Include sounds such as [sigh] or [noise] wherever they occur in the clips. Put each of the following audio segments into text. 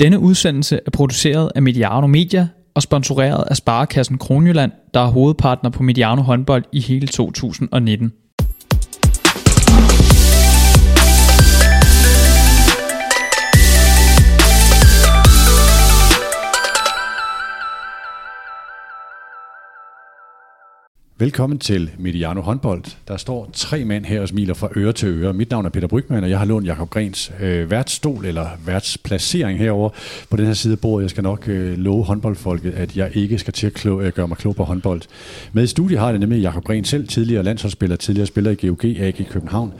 Denne udsendelse er produceret af Mediano Media og sponsoreret af Sparekassen Kronjylland, der er hovedpartner på Mediano håndbold i hele 2019. Velkommen til Mediano håndbold. Der står tre mænd her og smiler fra øre til øre. Mit navn er Peter Brygman, og jeg har lånt Jakob Grens øh, værtsstol eller værtsplacering herover på den her side af bordet. Jeg skal nok øh, love håndboldfolket, at jeg ikke skal til at klå, øh, gøre mig klog på håndbold. Med i studiet har jeg nemlig Jakob Grens selv, tidligere landsholdsspiller, tidligere spiller i GOG, AG København,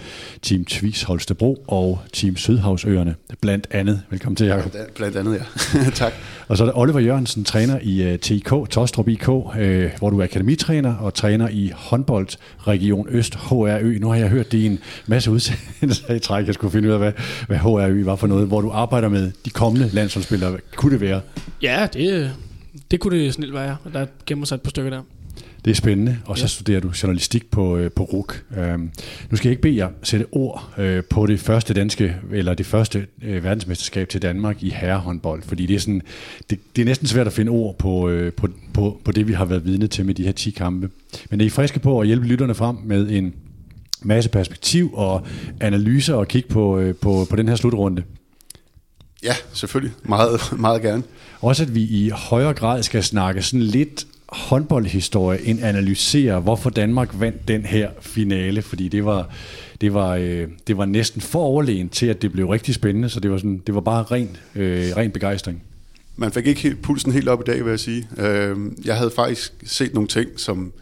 Team Tvis Holstebro og Team Sydhavsøerne, blandt andet. Velkommen til, Jakob. Blandt, andet, ja. [laughs] tak. Og så er der Oliver Jørgensen, træner i uh, TIK, Tostrup IK, uh, hvor du er akademitræner og træner træner i håndbold Region Øst, HRØ. Nu har jeg hørt din masse udsendelser i træk. Jeg skulle finde ud af, hvad, hvad HRØ var for noget, hvor du arbejder med de kommende landsholdsspillere. Kunne det være? Ja, det, det kunne det snilt være. Der gemmer sig et par stykker der. Det er spændende, og så ja. studerer du journalistik på, øh, på RUK. Øhm, nu skal jeg ikke bede jer sætte ord øh, på det første danske, eller det første øh, verdensmesterskab til Danmark i herrehåndbold, fordi det er, sådan, det, det er næsten svært at finde ord på, øh, på, på, på det, vi har været vidne til med de her 10 kampe. Men er I friske på at hjælpe lytterne frem med en masse perspektiv og analyser og kigge på, øh, på, på den her slutrunde? Ja, selvfølgelig. Meget, meget gerne. Også at vi i højere grad skal snakke sådan lidt håndboldhistorie end analysere, hvorfor Danmark vandt den her finale, fordi det var, det var, øh, det var næsten for overlegen til, at det blev rigtig spændende, så det var, sådan, det var bare ren, øh, ren begejstring. Man fik ikke helt, pulsen helt op i dag, vil jeg sige. Øh, jeg havde faktisk set nogle ting, som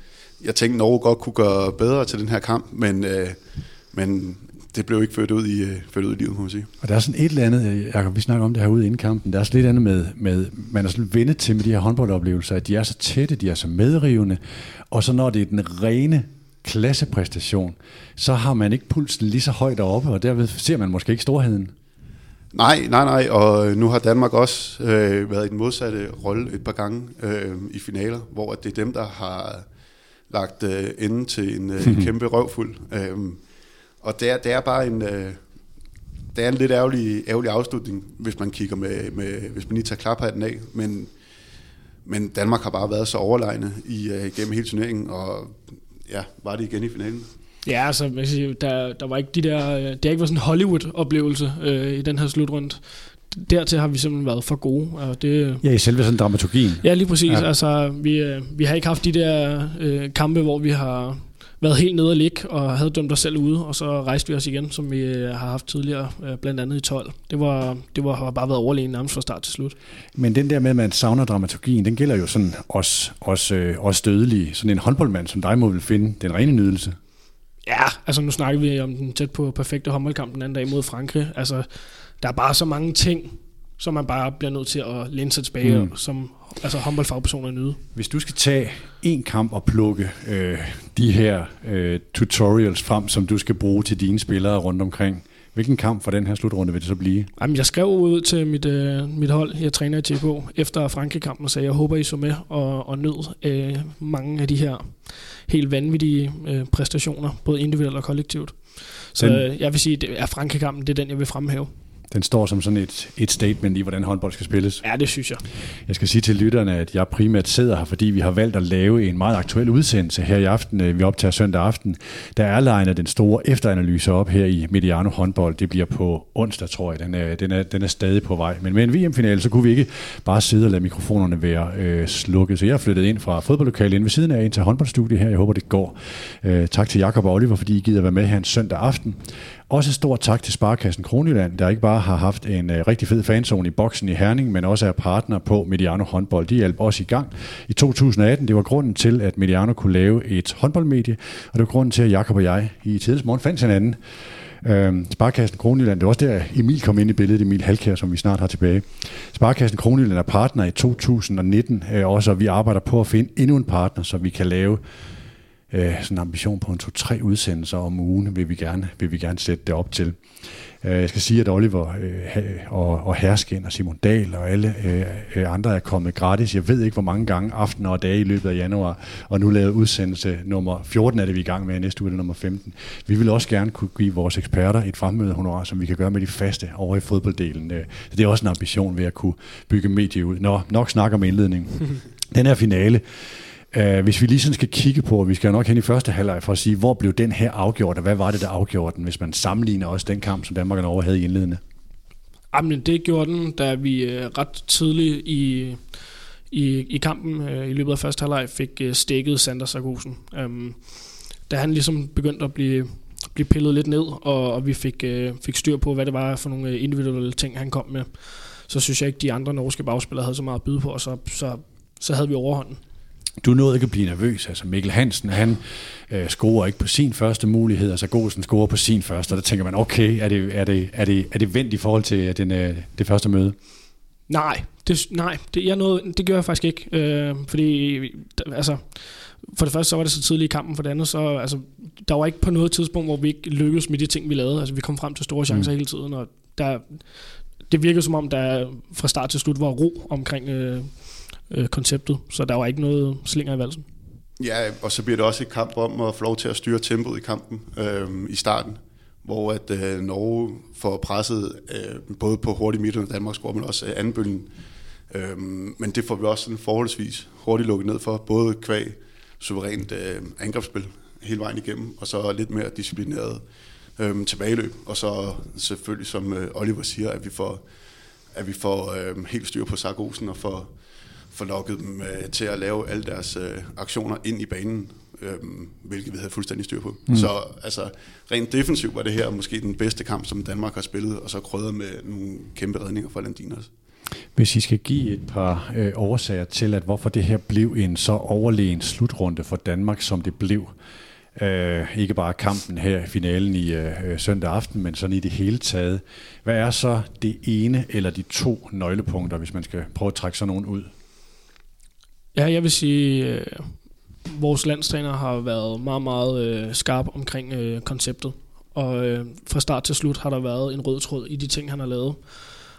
jeg tænkte, Norge godt kunne gøre bedre til den her kamp, men, øh, men det blev ikke ført ud i, øh, ført ud i livet, må man sige. Og der er sådan et eller andet, øh, Jacob, vi snakker om det her ude inden kampen, der er sådan lidt andet med, med man er sådan vendet til med de her håndboldoplevelser, at de er så tætte, de er så medrivende, og så når det er den rene klassepræstation, så har man ikke pulsen lige så højt oppe, og derved ser man måske ikke storheden. Nej, nej, nej, og nu har Danmark også øh, været i den modsatte rolle et par gange øh, i finaler, hvor det er dem, der har lagt øh, enden til en, øh, [laughs] kæmpe røvfuld. Øh, og det er, det er bare en, øh, det er en lidt ærgerlig, ærgerlig afslutning, hvis man kigger med, med hvis man lige tager klaphatten af, men, men Danmark har bare været så overlegne i, uh, gennem hele turneringen, og ja, var det igen i finalen. Ja, altså, jeg sige, der, der var ikke de der, det har ikke været sådan en Hollywood-oplevelse øh, i den her slutrunde. Dertil har vi simpelthen været for gode. Og det, ja, i selve sådan dramaturgien. Ja, lige præcis. Ja. Altså, vi, øh, vi har ikke haft de der øh, kampe, hvor vi har været helt nede og ligge og havde dømt os selv ude, og så rejste vi os igen, som vi øh, har haft tidligere, øh, blandt andet i 12. Det var, det var, har bare været overlegen nærmest fra start til slut. Men den der med, at man savner dramaturgien, den gælder jo sådan os, os, øh, os dødelige. Sådan en håndboldmand som dig må vel finde den rene nydelse. Ja, altså nu snakker vi om den tæt på perfekte håndboldkamp den anden dag mod Frankrig. Altså, der er bare så mange ting, som man bare bliver nødt til at læne sig tilbage, mm. som altså håndboldfagpersoner nyde. Hvis du skal tage en kamp og plukke øh, de her øh, tutorials frem, som du skal bruge til dine spillere rundt omkring, hvilken kamp for den her slutrunde vil det så blive? Jamen, jeg skrev ud til mit, øh, mit hold, jeg træner i TK, efter Frankrig-kampen og sagde, jeg håber, I så med og, og nød øh, mange af de her helt vanvittige øh, præstationer, både individuelt og kollektivt. Så øh, jeg vil sige, at Frankrig-kampen, det er den, jeg vil fremhæve. Den står som sådan et, et statement i, hvordan håndbold skal spilles. Ja, det synes jeg. Jeg skal sige til lytterne, at jeg primært sidder her, fordi vi har valgt at lave en meget aktuel udsendelse her i aften. Øh, vi optager søndag aften. Der er legnet den store efteranalyse op her i Mediano håndbold. Det bliver på onsdag, tror jeg. Den er, den er, den er stadig på vej. Men med en VM-finale, så kunne vi ikke bare sidde og lade mikrofonerne være øh, slukket. Så jeg har flyttet ind fra fodboldlokalet ind ved siden af ind til håndboldstudiet her. Jeg håber, det går. Øh, tak til Jakob og Oliver, fordi I gider være med her en søndag aften. Også stor tak til Sparkassen Kronjylland, der ikke bare har haft en øh, rigtig fed fanzone i boksen i Herning, men også er partner på Mediano håndbold. De hjalp også i gang i 2018. Det var grunden til, at Mediano kunne lave et håndboldmedie, og det var grunden til, at Jakob og jeg i tidens morgen fandt hinanden. Uh, Sparkassen Kronjylland, det var også der Emil kom ind i billedet, Emil Halkær, som vi snart har tilbage. Sparkassen Kronjylland er partner i 2019 øh, også, og vi arbejder på at finde endnu en partner, så vi kan lave øh, sådan en ambition på en to-tre udsendelser om ugen, vil vi gerne, vil vi gerne sætte det op til. Øh, jeg skal sige, at Oliver øh, og, og Hersken og Simon Dahl og alle øh, andre er kommet gratis. Jeg ved ikke, hvor mange gange aftener og dage i løbet af januar, og nu lavet udsendelse nummer 14 er det, vi er i gang med, næste uge er nummer 15. Vi vil også gerne kunne give vores eksperter et fremmøde honorar, som vi kan gøre med de faste over i fodbolddelen. Det er også en ambition ved at kunne bygge medie ud. Nå, nok snakker om indledning. [laughs] Den her finale, Uh, hvis vi lige sådan skal kigge på, og vi skal nok hen i første halvleg for at sige, hvor blev den her afgjort, og hvad var det, der afgjorde den, hvis man sammenligner også den kamp, som Danmark og Norge havde i indledende? Jamen, det gjorde den, da vi øh, ret tidligt i, i, i kampen øh, i løbet af første halvleg fik uh, stikket Sander Sargosen. Øhm, da han ligesom begyndte at blive, blive pillet lidt ned, og, og vi fik, øh, fik styr på, hvad det var for nogle individuelle ting, han kom med, så synes jeg ikke, de andre norske bagspillere havde så meget at byde på, og så, så, så havde vi overhånden du nåede ikke at blive nervøs. Altså Mikkel Hansen, han øh, scorer ikke på sin første mulighed, altså Gosen scorer på sin første, og der tænker man, okay, er det, er det, er det, er det vendt i forhold til den, øh, det første møde? Nej, det, nej det, jeg nåede, det gør jeg faktisk ikke, øh, fordi altså, for det første så var det så tidligt i kampen, for det andet så, altså, der var ikke på noget tidspunkt, hvor vi ikke lykkedes med de ting, vi lavede. Altså, vi kom frem til store chancer mm. hele tiden, og der, det virkede som om, der fra start til slut var ro omkring øh, øh, konceptet, så der var ikke noget slinger i valsen. Ja, og så bliver det også et kamp om at få lov til at styre tempoet i kampen øh, i starten, hvor at øh, Norge får presset øh, både på hurtig midten af Danmark score, men også øh, anden bølgen. Øh, men det får vi også sådan forholdsvis hurtigt lukket ned for, både kvæg suverænt øh, angrebsspil hele vejen igennem, og så lidt mere disciplineret øh, tilbageløb, og så selvfølgelig, som øh, Oliver siger, at vi får, at vi får øh, helt styr på Sargosen og får få lukket dem øh, til at lave alle deres øh, aktioner ind i banen, øh, hvilket vi havde fuldstændig styr på. Mm. Så altså, rent defensivt var det her måske den bedste kamp, som Danmark har spillet, og så krydret med nogle kæmpe redninger fra Landinas. Hvis I skal give et par øh, årsager til, at hvorfor det her blev en så overlegen slutrunde for Danmark, som det blev, Øh, ikke bare kampen her i finalen i øh, øh, søndag aften, men sådan i det hele taget. Hvad er så det ene eller de to nøglepunkter, hvis man skal prøve at trække sådan nogen ud? Ja, jeg vil sige, øh, vores landstræner har været meget, meget øh, skarp omkring øh, konceptet. Og øh, fra start til slut har der været en rød tråd i de ting, han har lavet.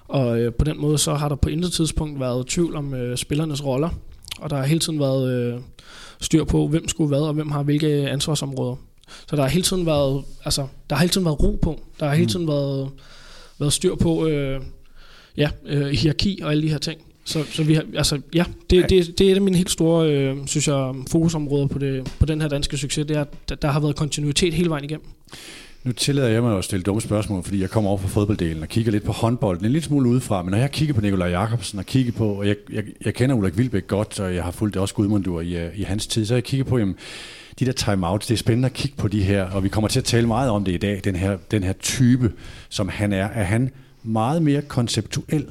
Og øh, på den måde så har der på intet tidspunkt været tvivl om øh, spillernes roller. Og der har hele tiden været øh, styr på, hvem skulle hvad, og hvem har hvilke ansvarsområder. Så der har hele tiden været, altså, der har hele tiden været ro på. Der har hele mm. tiden været, været styr på øh, ja, øh, hierarki og alle de her ting. Så, så vi har, altså, ja, det, det, det er et af mine helt store, øh, synes jeg, fokusområder på, det, på den her danske succes, det er, at der har været kontinuitet hele vejen igennem. Nu tillader jeg mig at stille dumme spørgsmål, fordi jeg kommer over fra fodbolddelen og kigger lidt på håndbolden, en lille smule udefra, men når jeg kigger på Nikolaj Jakobsen og kigger på, og jeg, jeg, jeg kender Ulrik Vilbæk godt, og jeg har fulgt det også Gudmundur i, øh, i hans tid, så jeg kigger på, jamen, de der timeouts, det er spændende at kigge på de her, og vi kommer til at tale meget om det i dag, den her, den her type, som han er. Er han meget mere konceptuel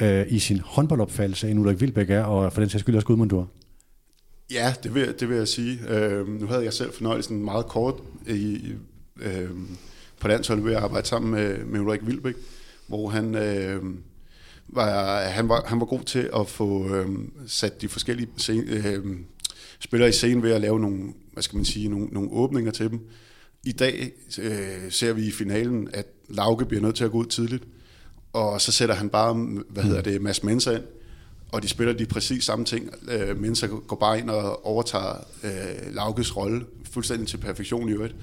øh, i sin håndboldopfattelse, end Ulrik Vilbæk er, og for den sags skyld også Gudmundur? Ja, det vil, det vil jeg sige. Øh, nu havde jeg selv fornøjelsen meget kort i, øh, på landsholdet ved at arbejde sammen med, med Ulrik Vilbæk, hvor han, øh, var, han, var, han var god til at få øh, sat de forskellige scene, øh, spillere i scenen ved at lave nogle, hvad skal man sige, nogle, nogle åbninger til dem. I dag øh, ser vi i finalen, at Lauke bliver nødt til at gå ud tidligt og så sætter han bare, hvad hedder det, Mads Mensa ind, og de spiller de præcis samme ting. Øh, Mensa går bare ind og overtager øh, Laukes rolle fuldstændig til perfektion i øvrigt.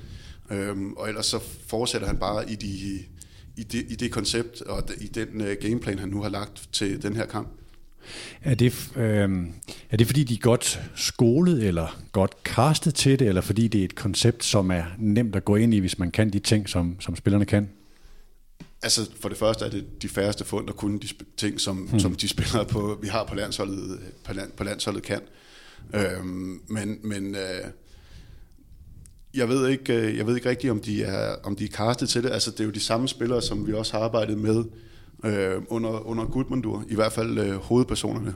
Øhm, og ellers så fortsætter han bare i, de, i, det, i det koncept og i den øh, gameplan, han nu har lagt til den her kamp. Er det, øh, er det fordi, de er godt skolet eller godt castet til det, eller fordi det er et koncept, som er nemt at gå ind i, hvis man kan de ting, som, som spillerne kan? Altså for det første er det de færreste fund, der kunne de ting, som, hmm. som de [laughs] spillere på, vi har på landsholdet, på, land, på landsholdet kan. Øhm, men men øh, jeg ved ikke, øh, jeg ved ikke rigtigt, om de er, om de er castet til det. Altså det er jo de samme spillere, som vi også har arbejdet med øh, under, under Gudmundur, i hvert fald øh, hovedpersonerne.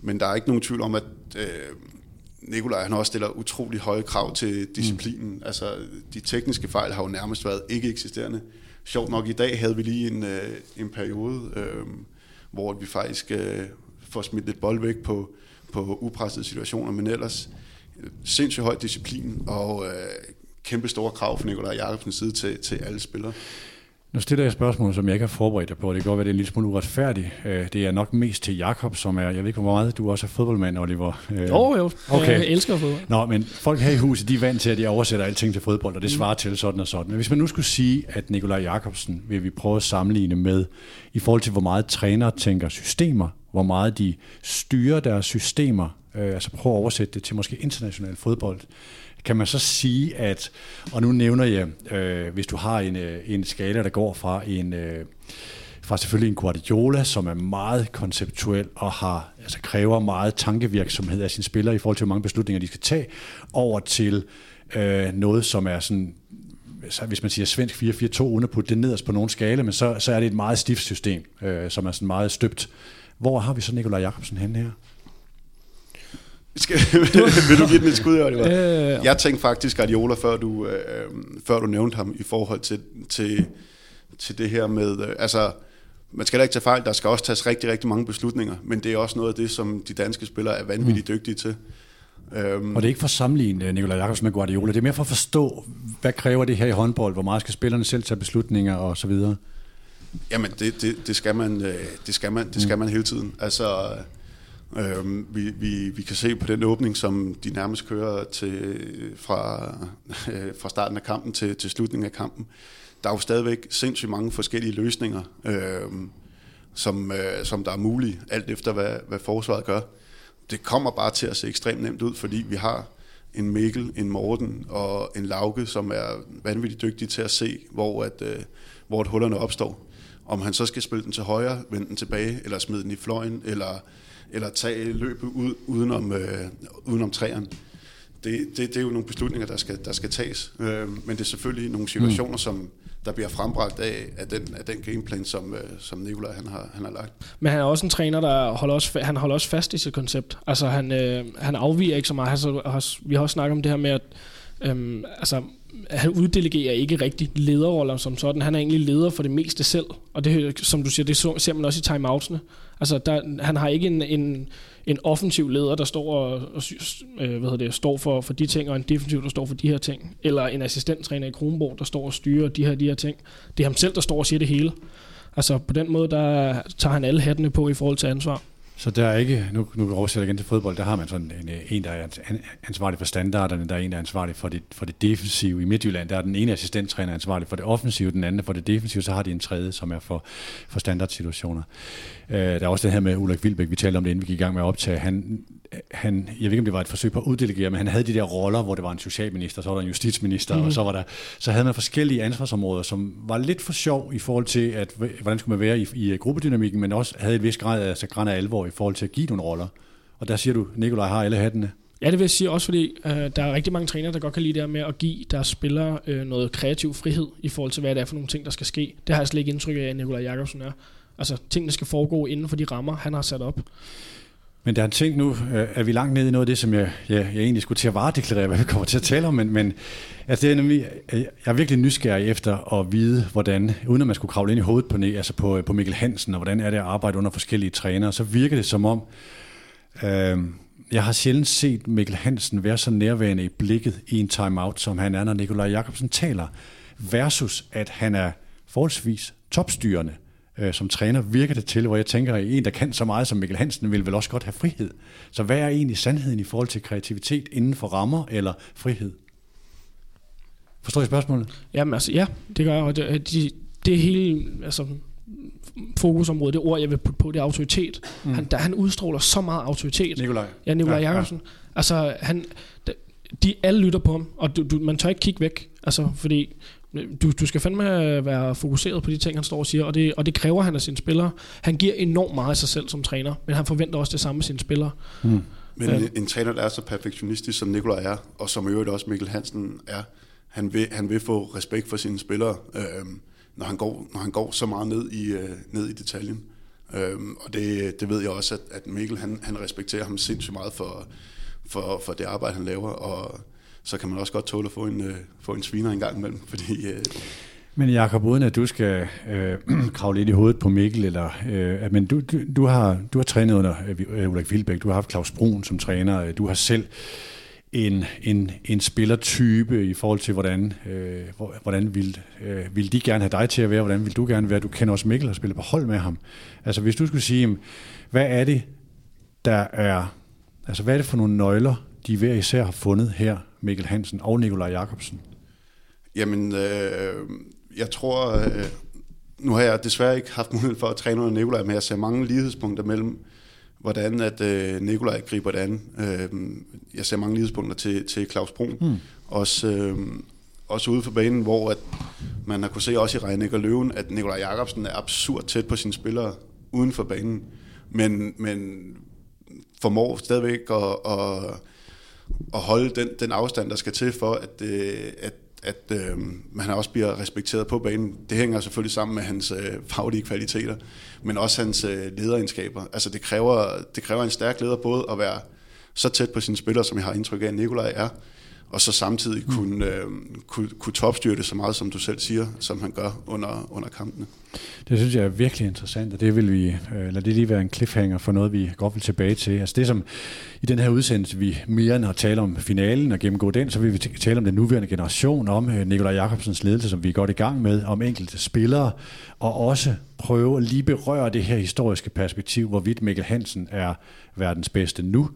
Men der er ikke nogen tvivl om, at øh, Nikolaj han også stiller utrolig høje krav til disciplinen. Mm. Altså de tekniske fejl har jo nærmest været ikke eksisterende sjovt nok i dag havde vi lige en, øh, en periode, øh, hvor vi faktisk øh, får smidt lidt bold væk på, på upressede situationer, men ellers øh, sindssygt høj disciplin og øh, kæmpe store krav fra Nikolaj Jacobsens side til, til alle spillere. Nu stiller jeg et spørgsmål, som jeg ikke har forberedt dig på. Det kan godt være, det er en lille smule uretfærdigt. Øh, det er nok mest til Jakob, som er, jeg ved ikke, hvor meget du også er fodboldmand, Oliver. Øh, jo, jo. Okay. Jeg elsker fodbold. Nå, men folk her i huset, de er vant til, at de oversætter alting til fodbold, og det mm. svarer til sådan og sådan. Men hvis man nu skulle sige, at Nikolaj Jakobsen vil vi prøve at sammenligne med, i forhold til, hvor meget trænere tænker systemer, hvor meget de styrer deres systemer, øh, altså prøve at oversætte det til måske international fodbold, kan man så sige, at, og nu nævner jeg, øh, hvis du har en, øh, en skala, der går fra en... Øh, fra selvfølgelig en Guardiola, som er meget konceptuel og har, altså kræver meget tankevirksomhed af sine spillere i forhold til, hvor mange beslutninger de skal tage, over til øh, noget, som er sådan så hvis man siger svensk 4-4-2, uden at putte det nederst på nogen skala, men så, så er det et meget stift system, øh, som er sådan meget støbt. Hvor har vi så Nikolaj Jakobsen henne her? Skal, [laughs] vil du give den et skud, Oliver? Øh, jeg tænkte faktisk Guardiola, før du, øh, før du nævnte ham, i forhold til, til, til det her med... Øh, altså, man skal da ikke tage fejl, der skal også tages rigtig, rigtig mange beslutninger, men det er også noget af det, som de danske spillere er vanvittigt mm. dygtige til. Um, og det er ikke for at sammenligne øh, Nikolaj Jakobsen med Guardiola, det er mere for at forstå, hvad kræver det her i håndbold, hvor meget skal spillerne selv tage beslutninger og så videre? Jamen, det, det, det, skal, man, øh, det, skal, man, det skal mm. man hele tiden. Altså, Øhm, vi, vi, vi kan se på den åbning, som de nærmest kører til, fra, øh, fra starten af kampen til, til slutningen af kampen. Der er jo stadigvæk sindssygt mange forskellige løsninger, øh, som, øh, som der er mulige, alt efter hvad, hvad forsvaret gør. Det kommer bare til at se ekstremt nemt ud, fordi vi har en Mikkel, en Morten og en Lauke, som er vanvittigt dygtige til at se, hvor, at, øh, hvor at hullerne opstår. Om han så skal spille den til højre, vende den tilbage, eller smide den i fløjen, eller eller tage løbet ud, udenom, øh, udenom træerne. Det, det, det er jo nogle beslutninger, der skal, der skal tages. Øh, men det er selvfølgelig nogle situationer, mm. som der bliver frembragt af, af, den, af den gameplan, som, øh, som Nikolaj han har, han har lagt. Men han er også en træner, der holder også, han holder også fast i sit koncept. Altså han, øh, han afviger ikke så meget. Altså, vi har også snakket om det her med, at øh, altså, han uddelegerer ikke rigtig lederroller som sådan. Han er egentlig leder for det meste selv. Og det, som du siger, det ser man også i timeoutsene. Altså, der, han har ikke en, en, en offensiv leder, der står, og, og øh, hvad hedder det, står for, for de ting, og en defensiv, der står for de her ting. Eller en assistenttræner i Kronborg, der står og styrer de her, de her ting. Det er ham selv, der står og siger det hele. Altså, på den måde, der tager han alle hattene på i forhold til ansvar. Så der er ikke, nu, nu oversætter jeg igen til fodbold, der har man sådan en, øh, en, der er ansvarlig for standarderne, der er en, der er ansvarlig for det, for det defensive. I Midtjylland, der er den ene assistenttræner ansvarlig for det offensive, den anden for det defensive, så har de en tredje, som er for, for standardsituationer. Uh, der er også det her med Ulrik Vilbæk, vi talte om det, inden vi gik i gang med at optage. Han, han, jeg ved ikke, om det var et forsøg på at uddelegere, men han havde de der roller, hvor det var en socialminister, så var der en justitsminister, mm. og så var der, så havde man forskellige ansvarsområder, som var lidt for sjov i forhold til, at, hvordan skulle man være i, i gruppedynamikken, men også havde et vis grad af, altså, grad af alvor i forhold til at give nogle roller. Og der siger du, Nikolaj har alle hattene. Ja, det vil jeg sige også, fordi øh, der er rigtig mange trænere, der godt kan lide det her med at give deres spillere øh, noget kreativ frihed i forhold til, hvad det er for nogle ting, der skal ske. Det har jeg slet ikke indtryk af, at Nikolaj Jakobsen er. Altså, tingene skal foregå inden for de rammer, han har sat op. Men der er en ting nu, at er vi langt nede i noget af det, som jeg, jeg, jeg egentlig skulle til at varedeklarere, [laughs] hvad vi kommer til at tale om, men, men altså det er nemlig, øh, jeg er virkelig nysgerrig efter at vide, hvordan, uden at man skulle kravle ind i hovedet på, altså på, øh, på Mikkel Hansen, og hvordan er det at arbejde under forskellige trænere, så virker det som om, øh, jeg har sjældent set Mikkel Hansen være så nærværende i blikket i en timeout, som han er, når Nikolaj Jakobsen taler, versus at han er forholdsvis topstyrende øh, som træner virker det til, hvor jeg tænker, at en, der kan så meget som Mikkel Hansen, vil vel også godt have frihed. Så hvad er egentlig sandheden i forhold til kreativitet inden for rammer eller frihed? Forstår I spørgsmålet? Jamen altså, ja, det gør jeg. Og det, de, det er hele altså, fokusområdet, det ord, jeg vil putte på, det er autoritet. Mm. Han, der, han udstråler så meget autoritet. Nikolaj. Ja, Nikolaj ja, Jakobsen. Ja. Altså, han, de alle lytter på ham, og du, du, man tør ikke kigge væk. Altså, fordi du, du skal fandme være fokuseret på de ting, han står og siger, og det, og det kræver han af sine spillere. Han giver enormt meget af sig selv som træner, men han forventer også det samme af sine spillere. Mm. Men ja. en, en træner, der er så perfektionistisk, som Nikolaj er, og som i øvrigt også Mikkel Hansen er, han vil, han vil få respekt for sine spillere, øh, når, han går, når han går så meget ned i, øh, ned i detaljen. Øh, og det, det ved jeg også, at, at Mikkel han, han respekterer ham sindssygt meget for, for, for det arbejde, han laver, og så kan man også godt tåle at få en, øh, få en sviner en gang imellem, fordi... Øh, men Jakob, uden at du skal øh, [clears throat] kravle lidt i hovedet på Mikkel, eller, øh, men du, du, du, har, du har trænet under øh, Ulrik Vilbæk, du har haft Claus Brun som træner, øh, du har selv en, en, en spillertype i forhold til, hvordan, øh, hvordan vil, øh, vil de gerne have dig til at være, hvordan vil du gerne være. Du kender også Mikkel og spiller på hold med ham. Altså hvis du skulle sige, hvad er det, der er, altså hvad er det for nogle nøgler, de hver især har fundet her, Mikkel Hansen og Nikolaj Jakobsen? Jamen, øh, jeg tror, øh, nu har jeg desværre ikke haft mulighed for at træne under Nikolaj, men jeg ser mange lighedspunkter mellem, hvordan at øh, Nikolaj griber det an. Øh, jeg ser mange lighedspunkter til, til Claus Brun. Mm. Også, øh, også ude for banen, hvor at man har kunne se også i Reinik og Løven, at Nikolaj Jakobsen er absurd tæt på sine spillere uden for banen. Men, men formår stadigvæk at, at, at holde den, den afstand, der skal til for, at, øh, at at øh, man også bliver respekteret på banen. Det hænger selvfølgelig sammen med hans øh, faglige kvaliteter, men også hans øh, lederegenskaber. Altså det kræver, det kræver en stærk leder både at være så tæt på sine spillere, som jeg har indtryk af, at Nikolaj er, og så samtidig mm. kunne, øh, kunne, kunne topstyre det så meget, som du selv siger, som han gør under, under kampene. Det synes jeg er virkelig interessant, og det vil vi øh, lade det lige være en cliffhanger for noget, vi godt vil tilbage til. Altså det, som i den her udsendelse, vi mere end har talt om finalen og gennemgå den, så vil vi tale om den nuværende generation, om øh, Nikolaj Jakobsens ledelse, som vi er godt i gang med, om enkelte spillere, og også prøve at lige berøre det her historiske perspektiv, hvorvidt Mikkel Hansen er verdens bedste nu,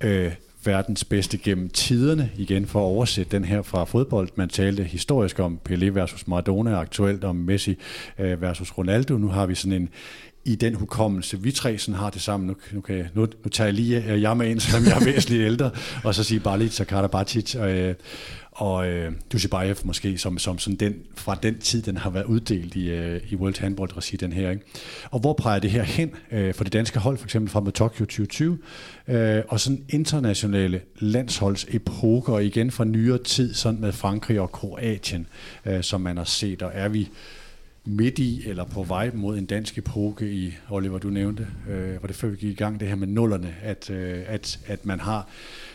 øh, verdens bedste gennem tiderne, igen for at oversætte den her fra fodbold. Man talte historisk om Pelé versus Maradona, aktuelt om Messi øh, versus Ronaldo. Nu har vi sådan en i den hukommelse, vi tre sådan har det sammen. Nu, nu, kan jeg, nu, nu tager jeg lige øh, jeg med ind, selvom jeg er væsentligt ældre, og så siger Balic og Karabatic. Øh, og øh, Dushibayev måske som, som sådan den, fra den tid, den har været uddelt i, øh, i World Handball Regi, den her. Ikke? Og hvor peger det her hen øh, for det danske hold, for eksempel fra mod Tokyo 2020, øh, og sådan internationale landsholdsepoker, igen fra nyere tid, sådan med Frankrig og Kroatien, øh, som man har set, og er vi midt i eller på vej mod en dansk epoke i, Oliver, du nævnte, øh, var det før vi gik i gang, det her med nullerne, at, øh, at, at man har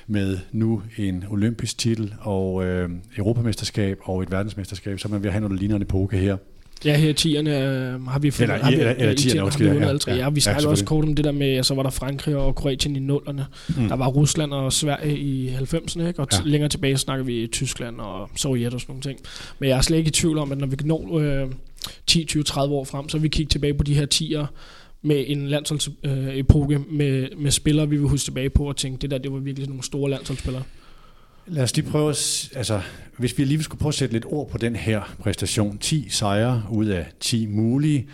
med nu en olympisk titel og øh, europamesterskab og et verdensmesterskab, så man vil have noget, der ligner en epoke her. Ja, her i tierne øh, har vi fundet... Eller, har vi, eller, eller tierne, har vi ja, ja, ja, vi snakkede ja, også kort om det der med, så var der Frankrig og Kroatien i nullerne. Mm. Der var Rusland og Sverige i 90'erne, ikke? og ja. længere tilbage snakker vi Tyskland og Sovjet og sådan nogle ting. Men jeg er slet ikke i tvivl om, at når vi når øh, 10, 20, 30 år frem, så vil vi kigge tilbage på de her tiger med en landsholdsepoke øh, med, med spillere, vi vil huske tilbage på og tænke, det der, det var virkelig nogle store landsholdsspillere. Lad os lige prøve at, altså, hvis vi lige skulle prøve at sætte lidt ord på den her præstation. 10 sejre ud af 10 mulige.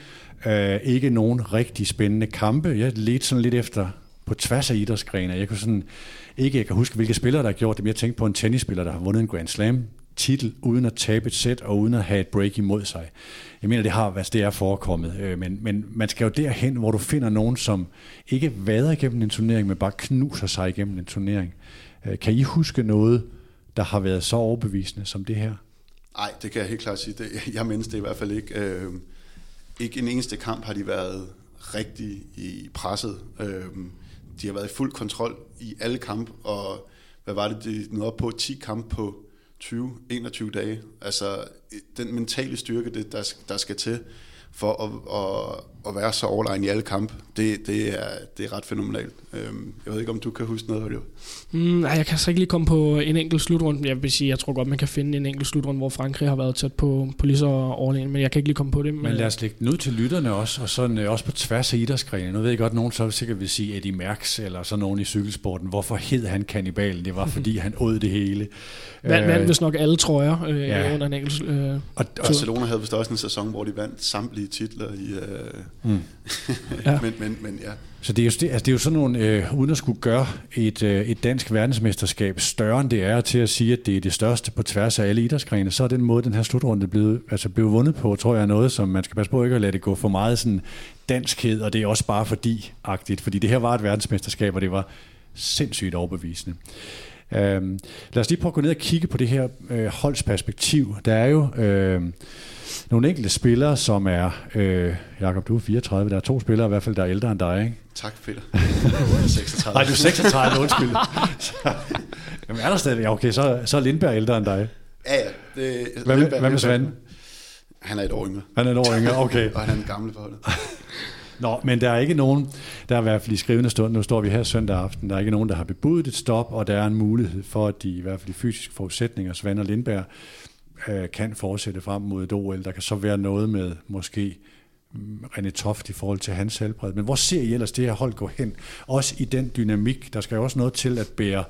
Uh, ikke nogen rigtig spændende kampe. Jeg ledte sådan lidt efter på tværs af idrætsgrene. Jeg kunne sådan, ikke jeg kan huske, hvilke spillere, der har gjort det, men jeg tænkte på en tennisspiller, der har vundet en Grand Slam titel, uden at tabe et sæt og uden at have et break imod sig. Jeg mener, det har hvad det er forekommet, øh, men, men man skal jo derhen, hvor du finder nogen, som ikke vader igennem en turnering, men bare knuser sig igennem en turnering. Øh, Øh, kan I huske noget, der har været så overbevisende som det her? Nej, det kan jeg helt klart sige. Det, jeg mindes det i hvert fald ikke. Øh, ikke en eneste kamp har de været rigtig i presset. Øh, de har været i fuld kontrol i alle kampe, og hvad var det, de nåede op på? 10 kampe på 20-21 dage. Altså den mentale styrke, det, der, der skal til for at, at, at være så overlegen i alle kampe, det, det, er, det er ret fænomenalt. Øhm, jeg ved ikke, om du kan huske noget af det. Mm, nej, jeg kan så ikke lige komme på en enkelt slutrunde. Jeg vil sige, jeg tror godt, man kan finde en enkelt slutrunde, hvor Frankrig har været tæt på, på lige så overlegen, men jeg kan ikke lige komme på det. Men, men lad os lægge den ud til lytterne også, og sådan, øh, også på tværs af idrætsgrene. Nu ved jeg godt, at nogen så sikkert vil sige Eddie Merckx, eller så nogen i cykelsporten. Hvorfor hed han kannibalen? Det var, [laughs] fordi han åd det hele. Vand, vand hvis nok alle trøjer øh, ja. under en enkelt øh, og, og Barcelona havde vist også en sæson, hvor de vandt samtlige titler i... Øh, mm. ja. [laughs] men, men, men ja. Så det er jo, det, altså det er jo sådan nogle, øh, uden at skulle gøre et, øh, et dansk verdensmesterskab større end det er til at sige, at det er det største på tværs af alle idrætsgrene, så er den måde, den her slutrunde blevet, altså blevet vundet på, tror jeg er noget, som man skal passe på ikke at lade det gå for meget sådan danskhed, og det er også bare fordi-agtigt, fordi det her var et verdensmesterskab, og det var sindssygt overbevisende. Øhm, lad os lige prøve at gå ned og kigge på det her øh, holdsperspektiv. Der er jo øh, nogle enkelte spillere, som er... Øh, Jakob, du er 34. Der er to spillere i hvert fald, der er ældre end dig, ikke? Tak, Peter. Jeg er 36. Nej, du er 36, undskyld. [laughs] Jamen er der stadig... Ja, okay, så, så er Lindberg ældre end dig. Ja, ja. Det, hvad, med, hvad med Svend? Han er et år yngre. Han er et år yngre, okay. [laughs] og han er en gammel for det. [laughs] Nå, men der er ikke nogen, der er i hvert fald i skrivende stund, nu står vi her søndag aften, der er ikke nogen, der har bebudet et stop, og der er en mulighed for, at de i hvert fald de fysiske forudsætninger, Svend og Lindberg, øh, kan fortsætte frem mod et OL. Der kan så være noget med måske mm, René Toft i forhold til hans helbred. Men hvor ser I ellers det her hold gå hen? Også i den dynamik, der skal jo også noget til at bære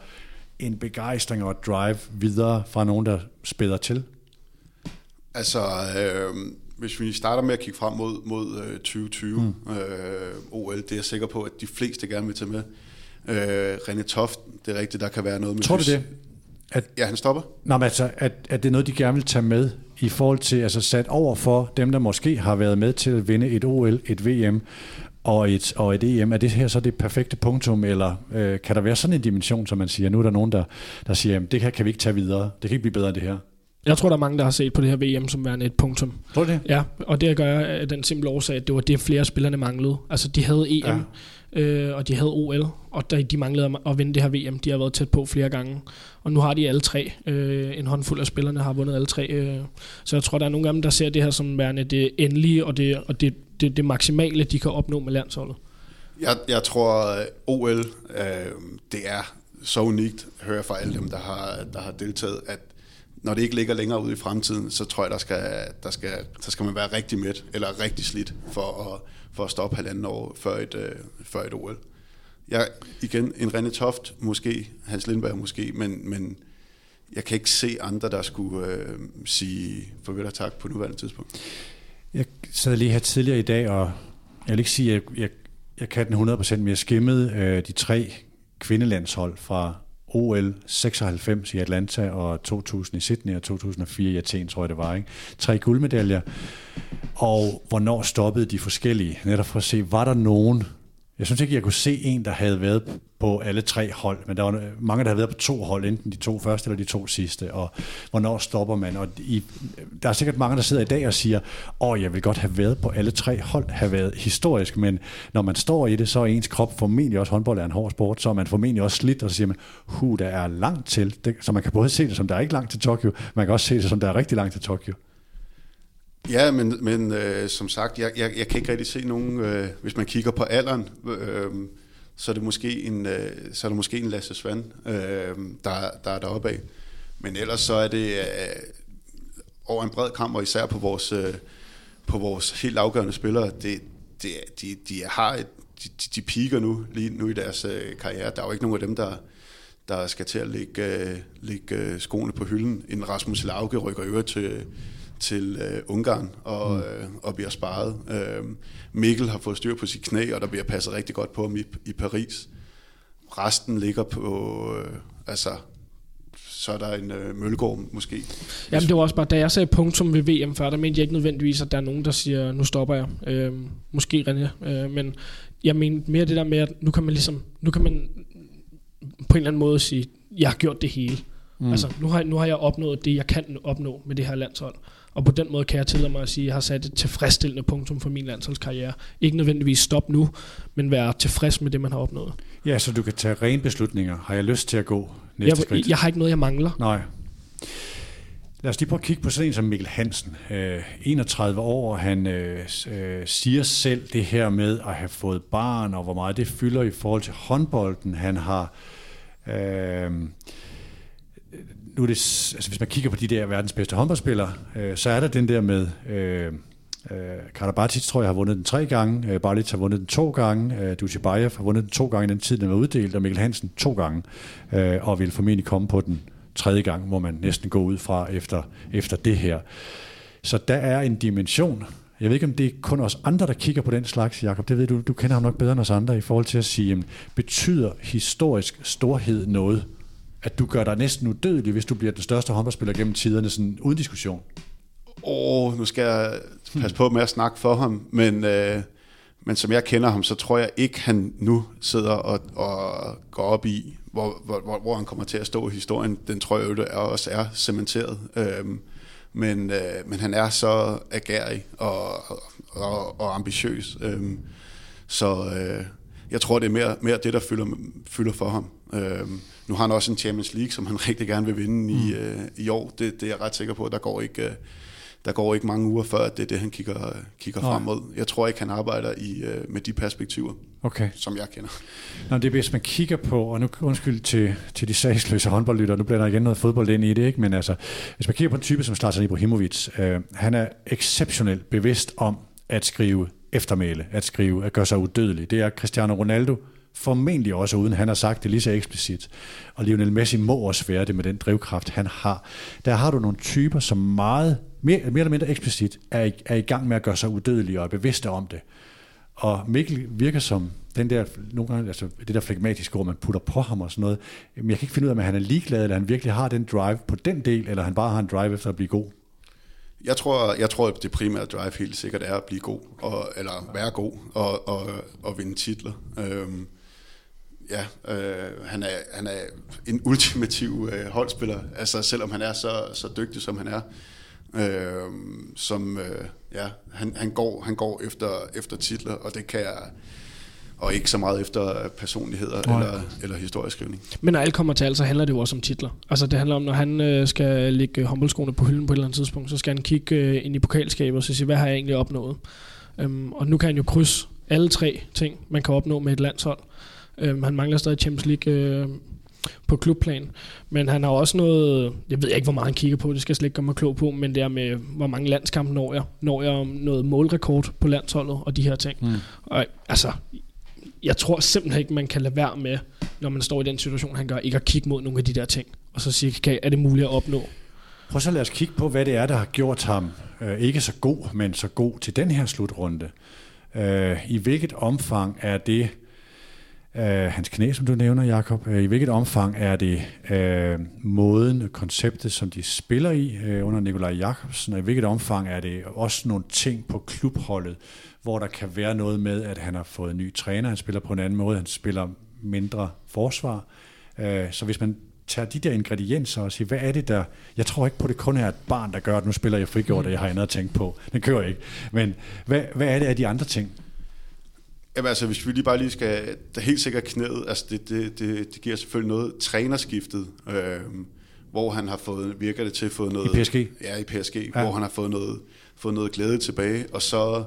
en begejstring og et drive videre fra nogen, der spæder til. Altså, øh, hvis vi starter med at kigge frem mod, mod øh, 2020 mm. øh, OL, det er jeg sikker på, at de fleste gerne vil tage med. Øh, René Toft, det er rigtigt, der kan være noget med... Tror du det? At, ja, han stopper. Nå, men altså, at, at det er noget, de gerne vil tage med i forhold til, altså sat over for dem, der måske har været med til at vinde et OL, et VM og et, og et EM. Er det her så det perfekte punktum, eller øh, kan der være sådan en dimension, som man siger, nu er der nogen, der, der siger, jamen, det her kan vi ikke tage videre, det kan ikke blive bedre end det her? Jeg tror, der er mange, der har set på det her VM som værende et punktum. Tror du det? Ja, og det gør jeg af den simple årsag, at det var det, flere spillerne manglede. Altså, de havde EM, ja øh, og de havde OL, og der, de manglede at vinde det her VM. De har været tæt på flere gange. Og nu har de alle tre. Øh, en håndfuld af spillerne har vundet alle tre. Øh. Så jeg tror, der er nogle af dem, der ser det her som værende det endelige, og det, og det, det, det maksimale, de kan opnå med landsholdet. Jeg, jeg tror, øh, OL, øh, det er så unikt, hører jeg fra alle dem, der har, der har deltaget, at når det ikke ligger længere ude i fremtiden, så tror jeg, der skal, der skal, der skal man være rigtig midt, eller rigtig slidt, for at, for at stoppe halvanden år før et, øh, før et OL. Jeg, igen, en René Toft måske, Hans Lindberg måske, men, men jeg kan ikke se andre, der skulle øh, sige farvel og tak på nuværende tidspunkt. Jeg sad lige her tidligere i dag, og jeg vil ikke sige, at jeg, jeg, jeg kan den 100%, men jeg skimmede øh, de tre kvindelandshold fra OL 96 i Atlanta og 2000 i Sydney og 2004 i Athen, tror jeg det var. Ikke? Tre guldmedaljer. Og hvornår stoppede de forskellige? Netop for at se, var der nogen, jeg synes ikke, jeg kunne se en, der havde været på alle tre hold, men der var mange, der havde været på to hold, enten de to første eller de to sidste, og hvornår stopper man? Og i, der er sikkert mange, der sidder i dag og siger, åh, jeg vil godt have været på alle tre hold, have været historisk, men når man står i det, så er ens krop formentlig også, håndbold er en hård sport, så er man formentlig også slidt, og så siger man, hu, der er langt til. Det, så man kan både se det som, der er ikke langt til Tokyo, man kan også se det som, der er rigtig langt til Tokyo. Ja, men, men øh, som sagt, jeg, jeg, jeg kan ikke rigtig se nogen, øh, hvis man kigger på alderen, øh, så er det måske en, øh, så er det måske en Lasse Svand, øh, der, der er deroppe af. Men ellers så er det øh, over en bred kamp, og især på vores, øh, på vores helt afgørende spillere, det, det, de, de har et, de, de piker nu, lige nu i deres øh, karriere. Der er jo ikke nogen af dem, der, der skal til at lægge, øh, lægge øh, skoene på hylden. En Rasmus Lauke rykker øvrigt til, til øh, Ungarn og, mm. øh, og bliver sparet. Øh, Mikkel har fået styr på sit knæ, og der bliver passet rigtig godt på ham i, i Paris. Resten ligger på, øh, altså, så er der en øh, Møllegård måske. Jamen det var også bare, da jeg sagde punktum ved VM før, der mente jeg ikke nødvendigvis, at der er nogen, der siger, nu stopper jeg. Øh, måske René, øh, men jeg mente mere det der med, at nu kan man ligesom, nu kan man på en eller anden måde sige, jeg har gjort det hele. Mm. Altså, nu har, nu har jeg opnået det, jeg kan opnå med det her landshold. Og på den måde kan jeg tillade mig at sige, at jeg har sat et tilfredsstillende punktum for min landsholdskarriere. Ikke nødvendigvis stop nu, men være tilfreds med det, man har opnået. Ja, så du kan tage rene beslutninger. Har jeg lyst til at gå næste jeg, skridt? Jeg har ikke noget, jeg mangler. Nej. Lad os lige prøve at kigge på sådan en som Mikkel Hansen. Øh, 31 år, han øh, øh, siger selv det her med at have fået barn, og hvor meget det fylder i forhold til håndbolden. Han har... Øh, nu er det, altså hvis man kigger på de der verdens bedste håndboldspillere, øh, så er der den der med, øh, øh, Karabatic tror jeg har vundet den tre gange, øh, Barlic har vundet den to gange, øh, Dutjebaev har vundet den to gange i den tid, den var uddelt, og Mikkel Hansen to gange, øh, og vil formentlig komme på den tredje gang, må man næsten gå ud fra efter, efter det her. Så der er en dimension, jeg ved ikke, om det er kun os andre, der kigger på den slags, Jakob. Det ved du, du kender ham nok bedre end os andre i forhold til at sige, jamen, betyder historisk storhed noget? At du gør dig næsten udødelig, hvis du bliver den største håndboldspiller gennem tiderne, sådan uden diskussion? Åh, oh, nu skal jeg passe på med at snakke for ham, men, øh, men som jeg kender ham, så tror jeg ikke, han nu sidder og, og går op i, hvor, hvor, hvor han kommer til at stå i historien. Den tror jeg jo også er cementeret. Øhm, men, øh, men han er så agerig og, og, og ambitiøs. Øhm, så øh, jeg tror, det er mere, mere det, der fylder, fylder for ham. Øhm, nu har han også en Champions League, som han [laughs] rigtig gerne vil vinde mm. i, øh, i år. Det, det er jeg ret sikker på. Der går ikke, øh, der går ikke mange uger før, at det er det, han kigger, kigger frem mod. Jeg tror ikke, han arbejder i, øh, med de perspektiver, okay. som jeg kender. Nå, det er hvis man kigger på, og nu undskyld til, til de sagsløse håndboldlytter, nu bliver der igen noget fodbold ind i det, ikke? men altså, hvis man kigger på en type som Zlatan Ibrahimovic, øh, han er exceptionelt bevidst om at skrive eftermæle, at skrive, at gøre sig udødelig. Det er Cristiano Ronaldo formentlig også, uden han har sagt det lige så eksplicit. Og Lionel Messi må også være det med den drivkraft, han har. Der har du nogle typer, som meget, mere, mere eller mindre eksplicit, er i, er i gang med at gøre sig udødelige og er bevidste om det. Og Mikkel virker som den der, nogle gange, altså det der flegmatiske ord, man putter på ham og sådan noget. Men jeg kan ikke finde ud af, om han er ligeglad, eller han virkelig har den drive på den del, eller han bare har en drive efter at blive god. Jeg tror, jeg tror, at det primære drive helt sikkert er at blive god, og, eller være god, og, og, og vinde titler. Øhm, ja, øh, han, er, han er en ultimativ øh, holdspiller, altså selvom han er så, så dygtig, som han er. Øh, som, øh, ja, han, han, går, han går efter, efter titler, og det kan jeg og ikke så meget efter personligheder Nej. eller, eller historieskrivning. Men når alt kommer til alt, så handler det jo også om titler. Altså det handler om, når han øh, skal lægge håndboldskoene på hylden på et eller andet tidspunkt, så skal han kigge øh, ind i pokalskabet og så sige, hvad har jeg egentlig opnået? Øhm, og nu kan han jo krydse alle tre ting, man kan opnå med et landshold. Øhm, han mangler stadig Champions League øh, på klubplan. Men han har også noget, jeg ved ikke, hvor meget han kigger på, det skal jeg slet ikke gøre mig klog på, men det er med, hvor mange landskampe når jeg. Når jeg noget målrekord på landsholdet og de her ting. Mm. Og altså, jeg tror simpelthen ikke, man kan lade være med, når man står i den situation, han gør, ikke at kigge mod nogle af de der ting, og så sige, kan, er det muligt at opnå? Prøv så lad os kigge på, hvad det er, der har gjort ham øh, ikke så god, men så god til den her slutrunde. Øh, I hvilket omfang er det øh, hans knæ, som du nævner, Jakob? Øh, I hvilket omfang er det øh, måden, konceptet, som de spiller i øh, under Nikolaj Jakobsen? Og i hvilket omfang er det også nogle ting på klubholdet, hvor der kan være noget med, at han har fået en ny træner, han spiller på en anden måde, han spiller mindre forsvar. Øh, så hvis man tager de der ingredienser og siger, hvad er det der... Jeg tror ikke på, at det kun er et barn, der gør, at nu spiller jeg frigjort, og jeg har andet at tænke på. Den kører jeg ikke. Men hvad, hvad er det af de andre ting? Jamen altså, hvis vi lige bare lige skal... Der er helt sikkert knæet, altså det, det, det, det giver selvfølgelig noget trænerskiftet, øh, hvor han har fået, virker det til, fået noget... I PSG? Ja, i PSG, ja. hvor han har fået noget, fået noget glæde tilbage, og så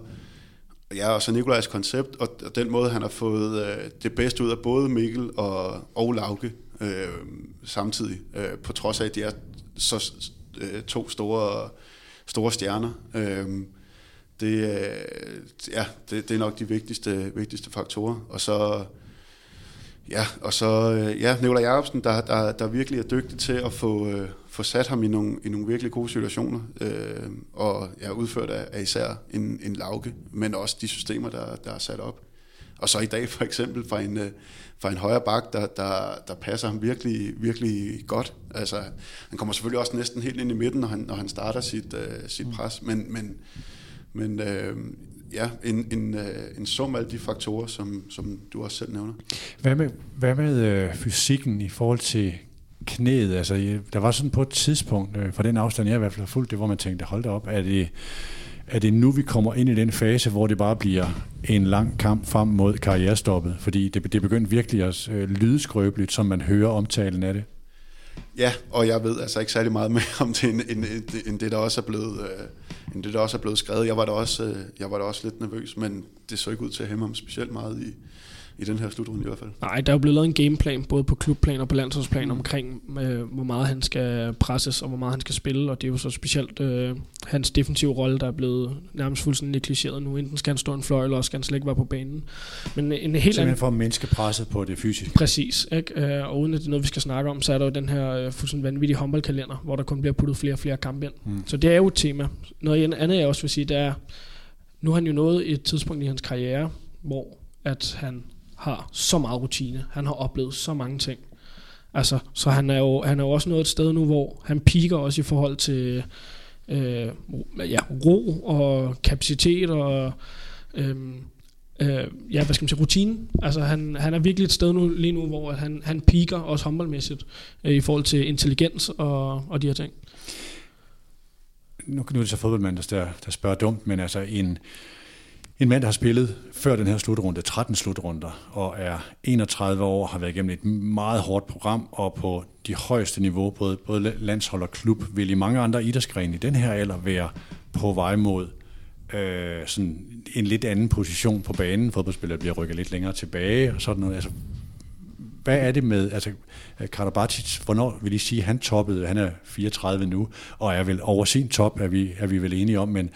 Ja, og så Nikolajs koncept, og den måde, han har fået øh, det bedste ud af både Mikkel og, og Lauke øh, samtidig, øh, på trods af, at de er så øh, to store, store stjerner. Øh, det, øh, ja, det, det er nok de vigtigste, vigtigste faktorer. Og så, ja, og så øh, ja, Nikolaj Jacobsen, der, der, der virkelig er dygtig til at få, øh, få sat ham i nogle, i nogle virkelig gode situationer, øh, og ja, udført af, af især en, en lauke, men også de systemer, der, der er sat op. Og så i dag for eksempel fra en, øh, fra en højre bak, der, der, der passer ham virkelig, virkelig godt. Altså, han kommer selvfølgelig også næsten helt ind i midten, når han, når han starter sit, uh, sit pres, men, men, men uh, ja, en, en, uh, en sum af alle de faktorer, som, som du også selv nævner. Hvad med, hvad med uh, fysikken i forhold til knæet. Altså, der var sådan på et tidspunkt, øh, fra den afstand, jeg i hvert fald har fulgt det, hvor man tænkte, hold da op, er det, er det nu, vi kommer ind i den fase, hvor det bare bliver en lang kamp frem mod karrierestoppet? Fordi det, det begyndte virkelig at øh, lyde skrøbeligt, som man hører omtalen af det. Ja, og jeg ved altså ikke særlig meget mere om det, end, end, end det, der også er blevet, øh, end det, der også er blevet skrevet. Jeg var da også, øh, jeg var da også lidt nervøs, men det så ikke ud til at hæmme ham specielt meget i, i den her slutrunde i hvert fald. Nej, der er jo blevet lavet en gameplan, både på klubplan og på landsholdsplan, mm. omkring øh, hvor meget han skal presses, og hvor meget han skal spille, og det er jo så specielt øh, hans defensive rolle, der er blevet nærmest fuldstændig negligeret nu. Enten skal han stå en fløj, eller også skal han slet ikke være på banen. Men en helt Simpelthen for at mindske presset på det fysiske. Præcis, ikke? Øh, og uden at det er noget, vi skal snakke om, så er der jo den her øh, fuldstændig vanvittige håndboldkalender, hvor der kun bliver puttet flere og flere kampe ind. Mm. Så det er jo et tema. Noget andet, jeg også vil sige, det er, nu har han jo nået et tidspunkt i hans karriere, hvor at han har så meget rutine. Han har oplevet så mange ting. Altså, så han er, jo, han er jo også nået et sted nu, hvor han piker også i forhold til øh, ja, ro og kapacitet og øh, øh, ja, hvad skal man sige, rutine. Altså han, han er virkelig et sted nu, lige nu, hvor han, han piker også håndboldmæssigt øh, i forhold til intelligens og, og de her ting. Nu, nu er det så fodboldmand, der, der spørger dumt, men altså en, en mand, der har spillet før den her slutrunde 13 slutrunder, og er 31 år, har været igennem et meget hårdt program, og på de højeste niveau, både, både landshold og klub, vil i mange andre idrætsgrene i den her alder være på vej mod øh, sådan en lidt anden position på banen. Fodboldspillere bliver rykket lidt længere tilbage og sådan noget. Altså, hvad er det med, altså Karabatic, hvornår vil I sige, han toppede, han er 34 nu, og er vel over sin top, er vi, er vi vel enige om, men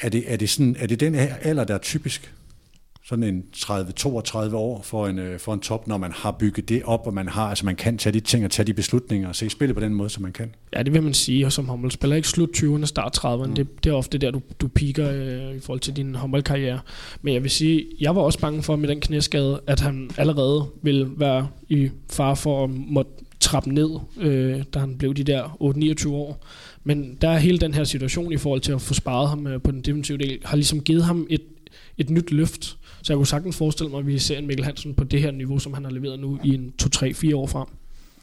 er det, er det, sådan, er det den alder, der er typisk? sådan en 30-32 år for en, øh, for en top, når man har bygget det op, og man har, altså man kan tage de ting og tage de beslutninger og se spillet på den måde, som man kan. Ja, det vil man sige, og som håndboldspiller ikke slut 20'erne, start 30'erne, mm. det, det er ofte der, du, du piker øh, i forhold til din håndboldkarriere. Men jeg vil sige, jeg var også bange for med den knæskade, at han allerede vil være i far for at måtte trappe ned, øh, da han blev de der 8-29 år. Men der er hele den her situation i forhold til at få sparet ham øh, på den defensive del, har ligesom givet ham et, et nyt løft. Så jeg kunne sagtens forestille mig, at vi ser en Mikkel Hansen på det her niveau, som han har leveret nu i en 2-3-4 år frem.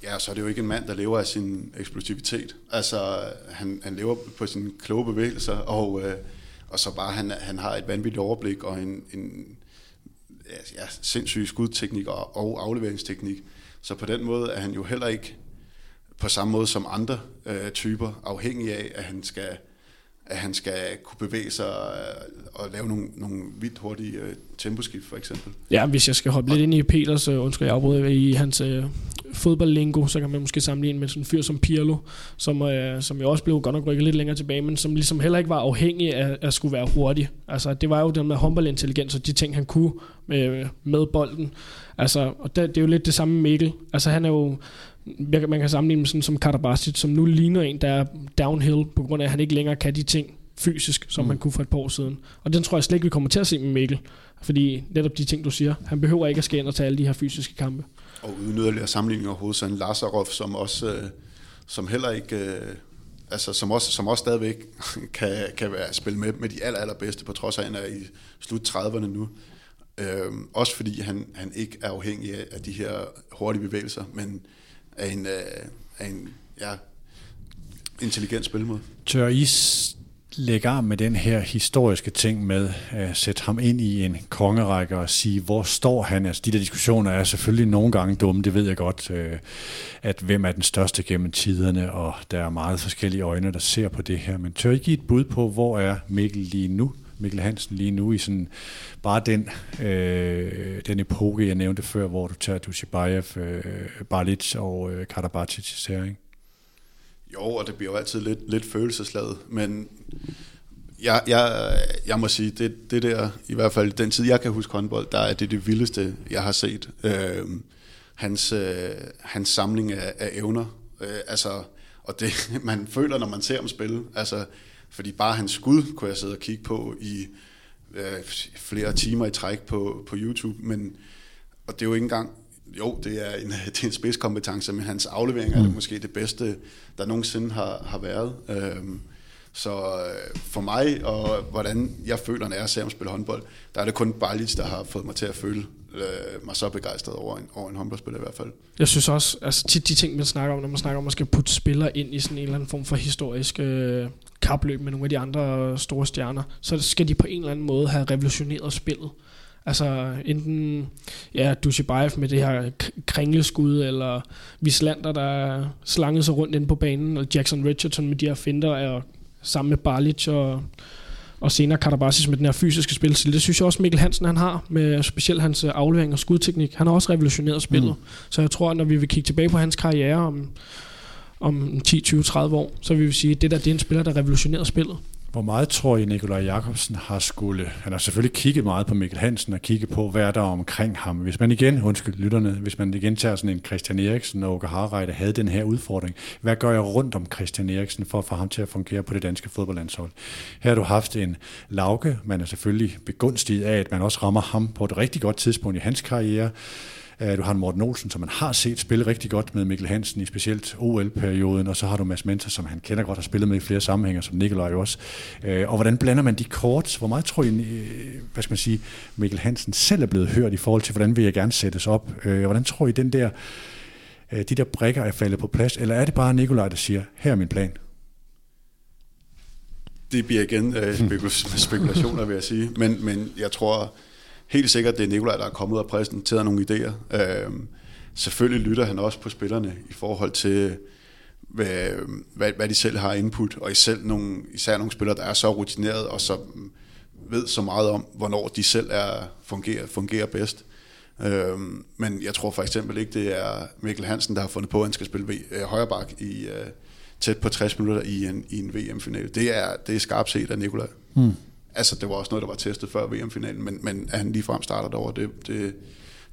Ja, så er det jo ikke en mand, der lever af sin eksplosivitet. Altså, han, han lever på sine kloge bevægelser, og, øh, og så bare, han, han har et vanvittigt overblik og en, en ja, sindssyg skudteknik og, og afleveringsteknik. Så på den måde er han jo heller ikke på samme måde som andre øh, typer afhængig af, at han skal at han skal kunne bevæge sig øh, og lave nogle, nogle vildt hurtige øh, temposkift, for eksempel. Ja, hvis jeg skal hoppe lidt ind i Peters, uh, undskyld, jeg afbryder, i hans øh, fodboldlingo, så kan man måske sammenligne med sådan en fyr som Pirlo, som, øh, som jo også blev godt nok rykket lidt længere tilbage, men som ligesom heller ikke var afhængig af at skulle være hurtig. Altså, det var jo den med håndboldintelligens og de ting, han kunne med, med bolden. Altså, og det, det er jo lidt det samme med Mikkel. Altså, han er jo man kan sammenligne med sådan som Karabatic, som nu ligner en, der er downhill, på grund af, at han ikke længere kan de ting fysisk, som mm. man kunne for et par år siden. Og den tror jeg slet ikke, vi kommer til at se med Mikkel. Fordi netop de ting, du siger, han behøver ikke at skal ind og tage alle de her fysiske kampe. Og uden yderligere sammenligning overhovedet, så en Lazarov, som også, øh, som heller ikke, øh, altså som også, som også stadigvæk [laughs] kan, kan være, spille med, med de aller, allerbedste, på trods af, at han er i slut 30'erne nu. Øh, også fordi han, han ikke er afhængig af, af de her hurtige bevægelser, men af en, øh, af en ja, intelligent spilmåde. Tør I lægge arm med den her historiske ting med at sætte ham ind i en kongerække og sige, hvor står han? Altså, de der diskussioner er selvfølgelig nogle gange dumme, det ved jeg godt, øh, at hvem er den største gennem tiderne, og der er meget forskellige øjne, der ser på det her. Men tør I give et bud på, hvor er Mikkel lige nu? Mikkel Hansen lige nu i sådan bare den, øh, den epoke, jeg nævnte før, hvor du tager Dushibayev, øh, Balic og øh, Karabatic især, ikke? Jo, og det bliver jo altid lidt, lidt følelsesladet, men jeg, jeg, jeg må sige, det, det der, i hvert fald den tid, jeg kan huske håndbold, der er det det vildeste, jeg har set. Øh, hans, øh, hans samling af, af evner, øh, altså, og det [laughs] man føler, når man ser ham spille, altså, fordi bare hans skud kunne jeg sidde og kigge på i øh, flere timer i træk på, på YouTube, men og det er jo ikke engang, jo, det er en, [laughs] det er en spidskompetence, men hans aflevering mm. er det måske det bedste, der nogensinde har, har været. Øhm, så øh, for mig, og hvordan jeg føler, når jeg ser ham spille håndbold, der er det kun Balic, der har fået mig til at føle øh, mig så begejstret over en, over en håndboldspiller i hvert fald. Jeg synes også, altså tit de ting, man snakker om, når man snakker om at skal putte spillere ind i sådan en eller anden form for historisk øh, kapløb med nogle af de andre store stjerner, så skal de på en eller anden måde have revolutioneret spillet. Altså enten ja, Dushibayev med det her kringleskud, eller Vislander, der slangede sig rundt ind på banen, eller Jackson Richardson med de her finder, og sammen med Barlic og, og senere Karabasis med den her fysiske spilstil. Det synes jeg også Mikkel Hansen han har, med specielt hans aflevering og skudteknik. Han har også revolutioneret spillet. Mm. Så jeg tror, at når vi vil kigge tilbage på hans karriere om, om 10, 20, 30 år, så vil vi sige, at det der det er en spiller, der revolutionerer spillet. Hvor meget tror I, Nikolaj Jakobsen har skulle... Han har selvfølgelig kigget meget på Mikkel Hansen og kigget på, hvad der er omkring ham. Hvis man igen, undskyld lytterne, hvis man igen tager sådan en Christian Eriksen og Åke Harreide havde den her udfordring. Hvad gør jeg rundt om Christian Eriksen for at få ham til at fungere på det danske fodboldlandshold? Her har du haft en Lauke. Man er selvfølgelig begunstiget af, at man også rammer ham på et rigtig godt tidspunkt i hans karriere. Øh, du har Morten Olsen, som man har set spille rigtig godt med Mikkel Hansen i specielt OL-perioden, og så har du Mads Mentor, som han kender godt har spillet med i flere sammenhænge, som Nikolaj også. Øh, og hvordan blander man de kort? Hvor meget tror I, øh, hvad skal man sige, Mikkel Hansen selv er blevet hørt i forhold til, hvordan vil jeg gerne sættes op? Hvordan tror I, den der, de der brikker er faldet på plads? Eller er det bare Nikolaj, der siger, her er min plan? det bliver igen øh, [laughs] spekulationer, vil jeg sige. Men, men jeg tror helt sikkert, det er Nikolaj, der er kommet og præsenteret nogle idéer. Øh, selvfølgelig lytter han også på spillerne i forhold til, hvad, hvad, hvad de selv har input, og især nogle, især nogle spillere, der er så rutineret og så ved så meget om, hvornår de selv er fungerer, fungerer bedst. Øhm, men jeg tror for eksempel ikke, det er Mikkel Hansen, der har fundet på, at han skal spille øh, højre bak i øh, tæt på 60 minutter i en, i en VM-finale. Det er, det er skarpt set af Nikolaj. Mm. Altså, det var også noget, der var testet før VM-finalen, men, men at han ligefrem starter derovre, det, det,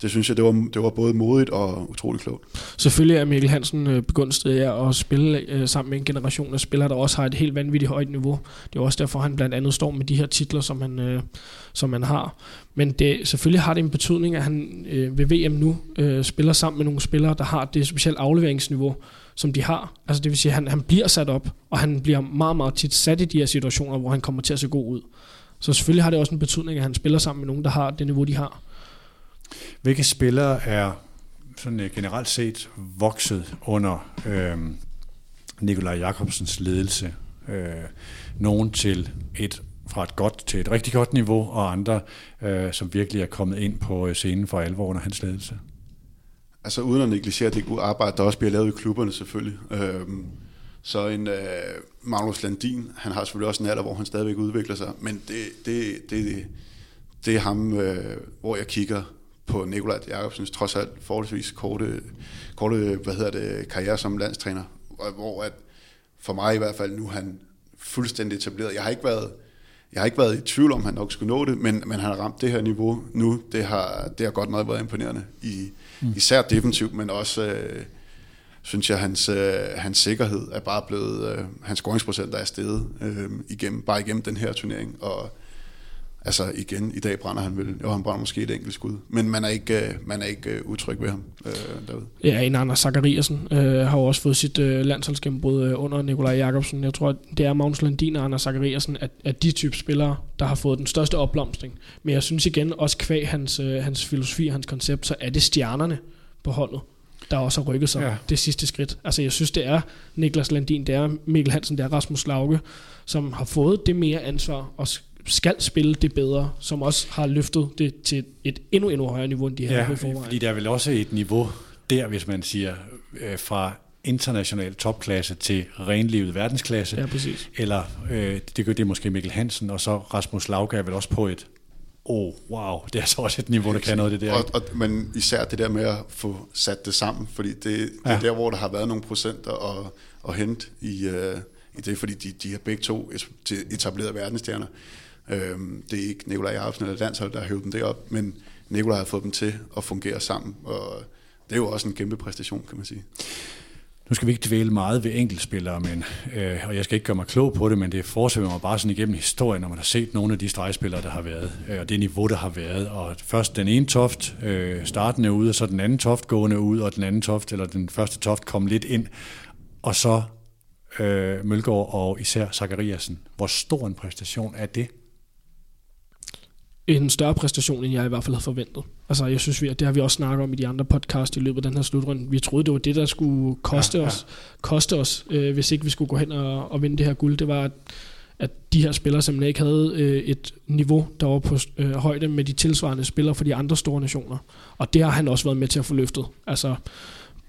det synes jeg, det var, det var både modigt og utrolig klogt. Selvfølgelig er Mikkel Hansen øh, begunstiget af at spille øh, sammen med en generation af spillere, der også har et helt vanvittigt højt niveau. Det er også derfor, han blandt andet står med de her titler, som han, øh, som han har. Men det, selvfølgelig har det en betydning, at han øh, ved VM nu øh, spiller sammen med nogle spillere, der har det specielt afleveringsniveau, som de har. Altså det vil sige, at han, han bliver sat op, og han bliver meget, meget tit sat i de her situationer, hvor han kommer til at se god ud. Så selvfølgelig har det også en betydning, at han spiller sammen med nogen, der har det niveau, de har. Hvilke spillere er sådan øh, generelt set vokset under øh, Nikolaj Jakobsens ledelse? Øh, nogen til et fra et godt til et rigtig godt niveau, og andre, øh, som virkelig er kommet ind på øh, scenen for alvor under hans ledelse? Altså uden at negligere det gode arbejde, der også bliver lavet i klubberne selvfølgelig. Øhm, så en øh, Magnus Landin, han har selvfølgelig også en alder, hvor han stadigvæk udvikler sig, men det, det, det, det er ham, øh, hvor jeg kigger på Nikolaj Jacobsens trods alt forholdsvis korte, korte hvad hedder det, karriere som landstræner, hvor at for mig i hvert fald nu han fuldstændig etableret. Jeg har ikke været, jeg har ikke været i tvivl om, han nok skulle nå det, men, men han har ramt det her niveau nu. Det har, det har godt nok været imponerende, i, mm. især defensivt, men også, øh, synes jeg, hans, øh, hans sikkerhed er bare blevet, øh, hans scoringsprocent er steget øh, igennem, bare igennem den her turnering, og Altså igen, i dag brænder han vel, og han brænder måske et enkelt skud, men man er ikke, øh, man er ikke uh, utryg ved ham øh, derude. Ja, en Anders Zachariasen øh, har jo også fået sit øh, landsholdsgennembrud øh, under Nikolaj Jakobsen. Jeg tror, det er Magnus Landin og Anders Zachariasen, at, at de type spillere, der har fået den største opblomstring. Men jeg synes igen, også kvæg hans, øh, hans filosofi, hans koncept, så er det stjernerne på holdet, der også har rykket sig ja. det sidste skridt. Altså jeg synes, det er Niklas Landin, det er Mikkel Hansen, det er Rasmus Lauke, som har fået det mere ansvar og skal spille det bedre, som også har løftet det til et endnu, endnu højere niveau, end de her ja, i forvejen. fordi der er vel også et niveau der, hvis man siger, øh, fra international topklasse til renlivet verdensklasse. Ja, præcis. Eller øh, det gør det måske Mikkel Hansen, og så Rasmus Lauke er vel også på et oh, wow, det er så også et niveau, der kan noget det der. Og, og, men især det der med at få sat det sammen, fordi det, det ja. er der, hvor der har været nogle procenter at, at hente i, uh, i det, fordi de, de har begge to etableret verdensstjerner. Øh, det er ikke Nikolaj Jacobsen eller Danshold, der har hævet dem derop, men Nikolaj har fået dem til at fungere sammen, og det er jo også en kæmpe præstation, kan man sige. Nu skal vi ikke dvæle meget ved enkeltspillere, men, øh, og jeg skal ikke gøre mig klog på det, men det fortsætter mig bare sådan igennem historien, når man har set nogle af de stregspillere, der har været, øh, og det niveau, der har været. Og først den ene toft øh, startende ud, og så den anden toft gående ud, og den anden toft, eller den første toft kom lidt ind, og så øh, Mølgaard og især Zachariasen. Hvor stor en præstation er det? En større præstation, end jeg i hvert fald havde forventet. Altså, jeg synes, vi, det har vi også snakket om i de andre podcast i løbet af den her slutrunde. Vi troede, det var det, der skulle koste ja, ja. os, koste os øh, hvis ikke vi skulle gå hen og, og vinde det her guld. Det var, at, at de her spillere simpelthen ikke havde øh, et niveau, der var på øh, højde med de tilsvarende spillere for de andre store nationer. Og det har han også været med til at få løftet. Altså,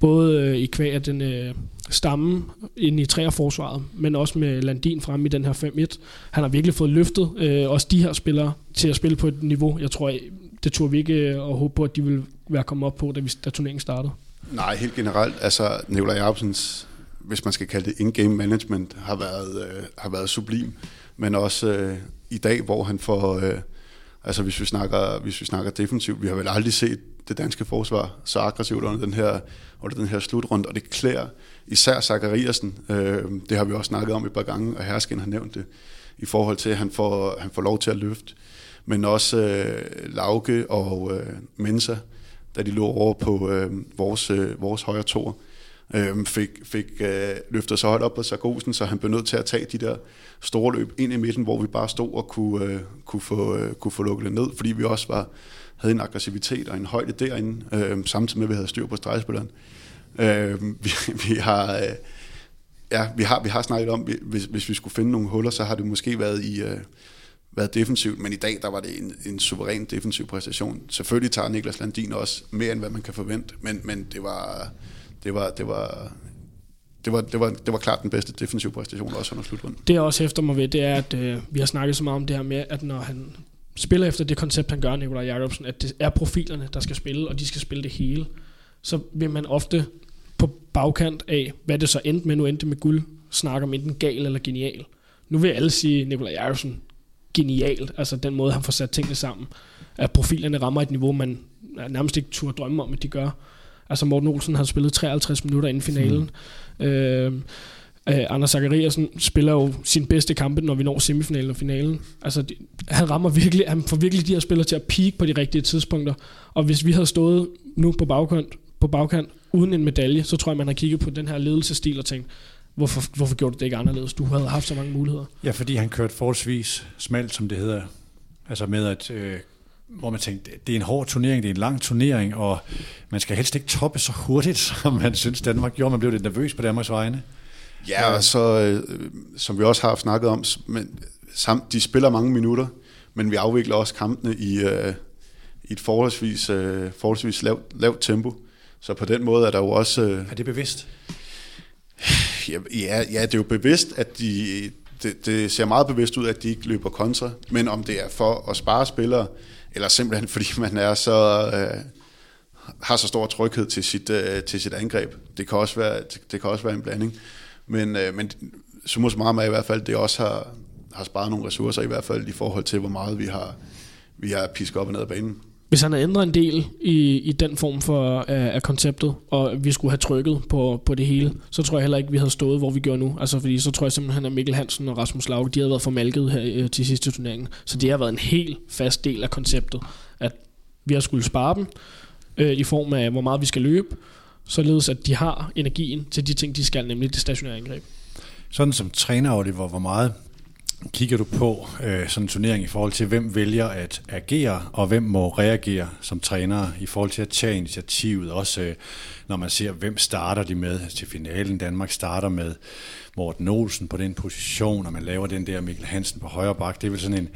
både øh, i kvæg af den øh, stamme ind i træerforsvaret, men også med Landin frem i den her 5-1. Han har virkelig fået løftet øh, også de her spillere til at spille på et niveau, jeg tror, øh, det turde vi ikke øh, at håbe på, at de ville være kommet op på, da, vi, da turneringen startede. Nej, helt generelt. Altså, Nikolaj Jacobsens, hvis man skal kalde det in-game management, har været, øh, har været sublim. Men også øh, i dag, hvor han får... Øh, altså, hvis vi, snakker, hvis vi snakker defensivt, vi har vel aldrig set det danske forsvar så aggressivt under den her, under den her slutrunde, og det klæder især Zachariasen. Øh, det har vi også snakket om et par gange, og Hersken har nævnt det, i forhold til, at han får, han får lov til at løfte. Men også øh, Lauke og øh, Mensa, da de lå over på øh, vores, øh, vores højre tor, øh, Øhm, fik, fik øh, løftet sig højt op på Sargosen, så han blev nødt til at tage de der store løb ind i midten, hvor vi bare stod og kunne, øh, kunne, få, øh, kunne få lukket det ned, fordi vi også var havde en aggressivitet og en højde derinde, øh, samtidig med, at vi havde styr på stregspilleren. Øh, [laughs] vi, vi har... Øh, ja, vi har, vi har snakket om, hvis, hvis vi skulle finde nogle huller, så har det måske været i... Øh, været defensivt, men i dag der var det en, en suveræn defensiv præstation. Selvfølgelig tager Niklas Landin også mere end hvad man kan forvente, men, men det var det var det var det var, det, var, det var klart den bedste defensive præstation også under slutrunden. Det jeg også efter mig ved, det er, at øh, vi har snakket så meget om det her med, at når han spiller efter det koncept, han gør, Nikolaj Jacobsen, at det er profilerne, der skal spille, og de skal spille det hele, så vil man ofte på bagkant af, hvad det så endte med, nu endte med guld, snakke om enten gal eller genial. Nu vil alle sige, Nikolaj Jacobsen, genialt, altså den måde, han får sat tingene sammen, at profilerne rammer et niveau, man nærmest ikke turde drømme om, at de gør. Altså Morten Olsen har spillet 53 minutter inden finalen. Mm. Øh, øh, Anders Zachariasen spiller jo sin bedste kampe, når vi når semifinalen og finalen. Altså, de, han rammer virkelig, han får virkelig de her spillere til at peak på de rigtige tidspunkter. Og hvis vi havde stået nu på bagkant, på bagkant uden en medalje, så tror jeg, man har kigget på den her ledelsestil og tænkt, hvorfor, hvorfor gjorde du det ikke anderledes? Du havde haft så mange muligheder. Ja, fordi han kørte forholdsvis smalt, som det hedder. Altså med at øh, hvor man tænkte, det er en hård turnering, det er en lang turnering, og man skal helst ikke toppe så hurtigt, [laughs] som man synes Danmark gjorde. Man blev lidt nervøs på Danmarks vegne. Ja, og så, øh, som vi også har snakket om, men samt, de spiller mange minutter, men vi afvikler også kampene i, øh, i et forholdsvis, øh, forholdsvis lavt, lavt tempo. Så på den måde er der jo også... Øh, er det bevidst? Ja, ja, ja, det er jo bevidst, at de... Det, det ser meget bevidst ud, at de ikke løber kontra, men om det er for at spare spillere, eller simpelthen [laughs] fordi man er så... Øh, har så stor tryghed til sit, øh, til sit angreb. Det kan også være, det, kan også være en blanding. Men, øh, men summa summarum er i hvert fald, det også har, har sparet nogle ressourcer, i hvert fald i forhold til, hvor meget vi har, vi har pisket op og ned af banen. Hvis han har ændret en del i, i den form for af, af konceptet, og vi skulle have trykket på, på det hele, så tror jeg heller ikke, vi havde stået, hvor vi gør nu. Altså, fordi så tror jeg simpelthen, at Mikkel Hansen og Rasmus Lauke, de har været formalket her øh, til sidste turneringen. Så det har været en helt fast del af konceptet, at vi har skulle spare dem øh, i form af, hvor meget vi skal løbe, således at de har energien til de ting, de skal, nemlig det stationære angreb. Sådan som træner, Oliver, hvor meget kigger du på øh, sådan en turnering i forhold til, hvem vælger at agere, og hvem må reagere som træner i forhold til at tage initiativet, også øh, når man ser, hvem starter de med til finalen. Danmark starter med Morten Olsen på den position, og man laver den der Mikkel Hansen på højre bak. Det er vel sådan en,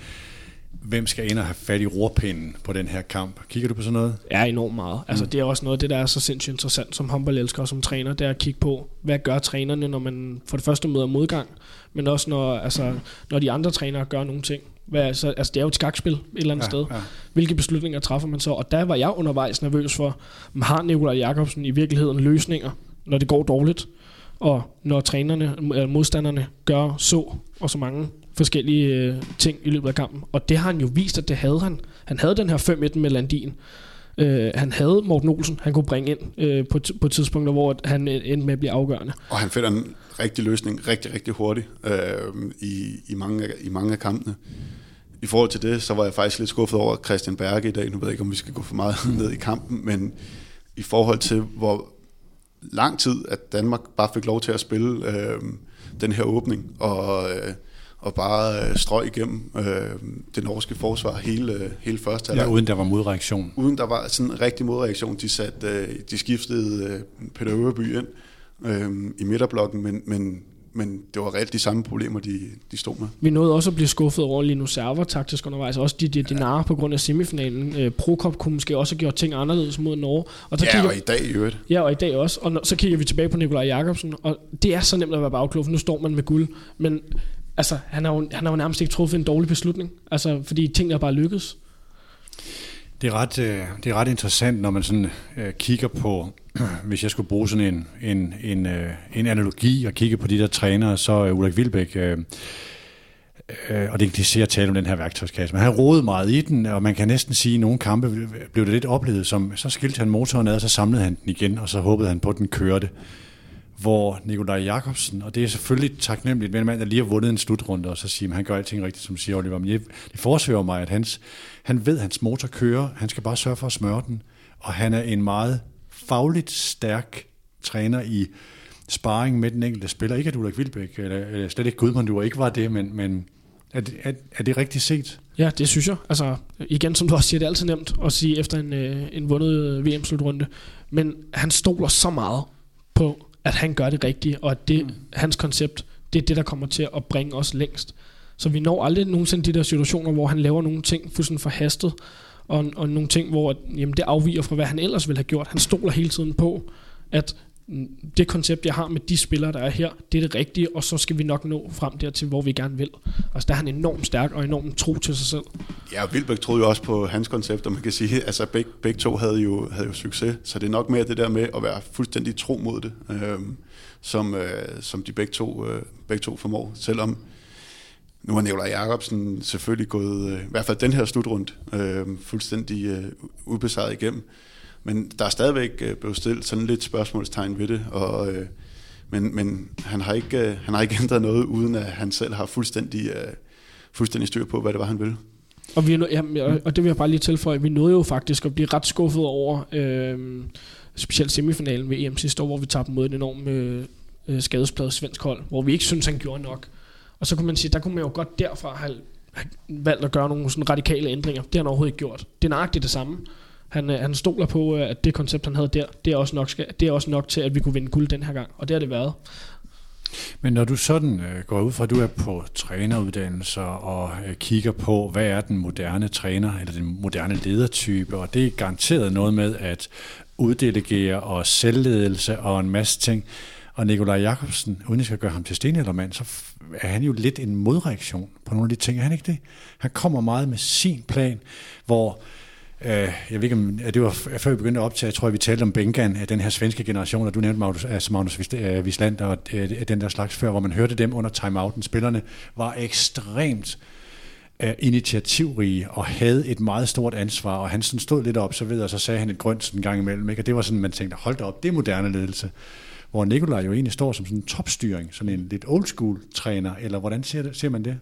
hvem skal ind og have fat i rorpinden på den her kamp? Kigger du på sådan noget? Ja, enormt meget. Altså, mm. Det er også noget af det, der er så sindssygt interessant som håndboldelsker og som træner, det er at kigge på, hvad gør trænerne, når man for det første møder modgang, men også når, altså, når de andre trænere gør nogle ting. Hvad, altså, altså, det er jo et skakspil et eller andet ja, sted. Ja. Hvilke beslutninger træffer man så? Og der var jeg undervejs nervøs for, har Nikolaj Jakobsen i virkeligheden løsninger, når det går dårligt? Og når trænerne, modstanderne gør så og så mange forskellige øh, ting i løbet af kampen. Og det har han jo vist, at det havde han. Han havde den her 5-1 med Landin. Øh, han havde Morten Olsen, han kunne bringe ind øh, på, på tidspunkter, hvor han øh, endte med at blive afgørende. Og han finder en rigtig løsning rigtig, rigtig hurtigt øh, i, i, mange, i mange af kampene. I forhold til det, så var jeg faktisk lidt skuffet over Christian Berge i dag. Nu ved jeg ikke, om vi skal gå for meget [laughs] ned i kampen, men i forhold til, hvor lang tid, at Danmark bare fik lov til at spille øh, den her åbning, og... Øh, og bare øh, strøg igennem øh, det norske forsvar hele, øh, hele første halvleg. Ja, uden der var modreaktion. Uden der var sådan en rigtig modreaktion. De, sat, øh, de skiftede øh, Peter Øverby ind øh, i midterblokken, men, men, men det var reelt de samme problemer, de, de stod med. Vi nåede også at blive skuffet over Linus Server taktisk undervejs. Også de, de, de ja. narer på grund af semifinalen. Øh, Prokop kunne måske også have gjort ting anderledes mod Norge. Og så ja, kigger, og i dag i øvrigt. Ja, og i dag også. Og så kigger vi tilbage på Nikolaj Jakobsen, og det er så nemt at være bagklog, for nu står man med guld. Men altså, han har, jo, han har jo nærmest ikke truffet en dårlig beslutning, altså, fordi tingene er bare lykkedes. Det er ret, øh, det er ret interessant, når man sådan øh, kigger på, [clears throat] hvis jeg skulle bruge sådan en, en, en, øh, en analogi og kigge på de der trænere, så øh, Ulrik Vilbæk, øh, øh, og det er ikke det, at tale om den her værktøjskasse, men han rodede meget i den, og man kan næsten sige, at nogle kampe blev det lidt oplevet som, så skilte han motoren ad, og så samlede han den igen, og så håbede han på, at den kørte hvor Nikolaj Jakobsen, og det er selvfølgelig taknemmeligt med en mand, der lige har vundet en slutrunde, og så siger, at han gør alting rigtigt, som siger Oliver. Men det forsøger mig, at hans, han ved, at hans motor kører, han skal bare sørge for at smøre den, og han er en meget fagligt stærk træner i sparring med den enkelte spiller. Ikke at Ulrik Vilbæk, eller, eller slet ikke Gudmund, du ikke var det, men, men er, det, er, er det rigtigt set? Ja, det synes jeg. Altså, igen, som du også siger, det er altid nemt at sige efter en, øh, en vundet øh, VM-slutrunde. Men han stoler så meget på at han gør det rigtige, og at det, mm. hans koncept, det er det, der kommer til at bringe os længst. Så vi når aldrig nogensinde de der situationer, hvor han laver nogle ting fuldstændig forhastet, og, og nogle ting, hvor jamen, det afviger fra, hvad han ellers ville have gjort. Han stoler hele tiden på, at det koncept, jeg har med de spillere, der er her, det er det rigtige, og så skal vi nok nå frem dertil, hvor vi gerne vil. Altså, der er han enormt stærk og enormt tro til sig selv. Ja, og Vilbæk troede jo også på hans koncept, og man kan sige, altså begge, begge to havde jo, havde jo succes, så det er nok mere det der med at være fuldstændig tro mod det, øh, som, øh, som de begge to, øh, begge to formår, selvom nu har Nikolaj Jacobsen selvfølgelig gået, øh, i hvert fald den her slutrund, øh, fuldstændig øh, ubesejret igennem. Men der er stadigvæk øh, blevet stillet sådan lidt spørgsmålstegn ved det, og, øh, men, men han, har ikke, øh, han har ikke [laughs] ændret noget, uden at han selv har fuldstændig, øh, fuldstændig styr på, hvad det var, han ville. Og, vi, jamen, og det vil jeg bare lige tilføje, vi nåede jo faktisk at blive ret skuffet over, øh, specielt semifinalen ved EM sidste år, hvor vi tabte mod en enorm øh, øh skadespladet svensk hold, hvor vi ikke synes han gjorde nok. Og så kunne man sige, der kunne man jo godt derfra have, have valgt at gøre nogle sådan radikale ændringer. Det har han overhovedet ikke gjort. Det er nøjagtigt det samme. Han, øh, han stoler på, øh, at det koncept, han havde der, det er, også nok, det er også nok til, at vi kunne vinde guld den her gang. Og det har det været. Men når du sådan øh, går ud fra, at du er på træneruddannelser og øh, kigger på, hvad er den moderne træner, eller den moderne ledertype, og det er garanteret noget med at uddelegere og selvledelse og en masse ting. Og Nikolaj Jakobsen, uden at skal gøre ham til stenaldermand, så er han jo lidt en modreaktion på nogle af de ting. Er han ikke det? Han kommer meget med sin plan, hvor Øh, jeg ved ikke, om det var før vi begyndte at optage, jeg tror, vi talte om Bengan, af den her svenske generation, og du nævnte Magnus, øh, altså Magnus øh, Wislander og øh, den der slags før, hvor man hørte dem under timeouten. Spillerne var ekstremt uh, initiativrige og havde et meget stort ansvar, og han sådan stod lidt op, så ved og så sagde han et grønt sådan en gang imellem, ikke? og det var sådan, man tænkte, hold da op, det er moderne ledelse. Hvor Nikolaj jo egentlig står som sådan en topstyring, sådan en lidt old school træner, eller hvordan ser, det, ser man det?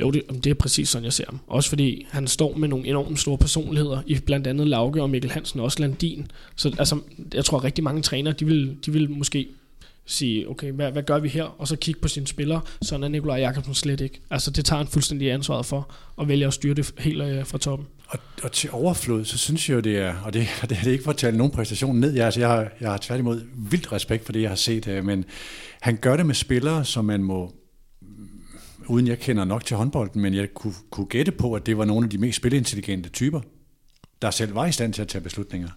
Jo, det, det er præcis sådan, jeg ser ham. Også fordi han står med nogle enormt store personligheder, i blandt andet Lauke og Mikkel Hansen, og også Landin. Så altså, jeg tror, at rigtig mange trænere, de vil, de vil måske sige, okay, hvad, hvad gør vi her? Og så kigge på sine spillere. Sådan er Nikolaj Jakobsen slet ikke. Altså, det tager han fuldstændig ansvaret for, og vælger at styre det helt øh, fra toppen. Og, og til overflod, så synes jeg jo, det er, og det, [laughs] det er det ikke for at tale nogen præstation ned, jeg, altså, jeg, har, jeg har tværtimod vildt respekt for det, jeg har set, øh, men han gør det med spillere, som man må uden jeg kender nok til håndbolden, men jeg kunne, kunne gætte på, at det var nogle af de mest spilintelligente typer, der selv var i stand til at tage beslutninger.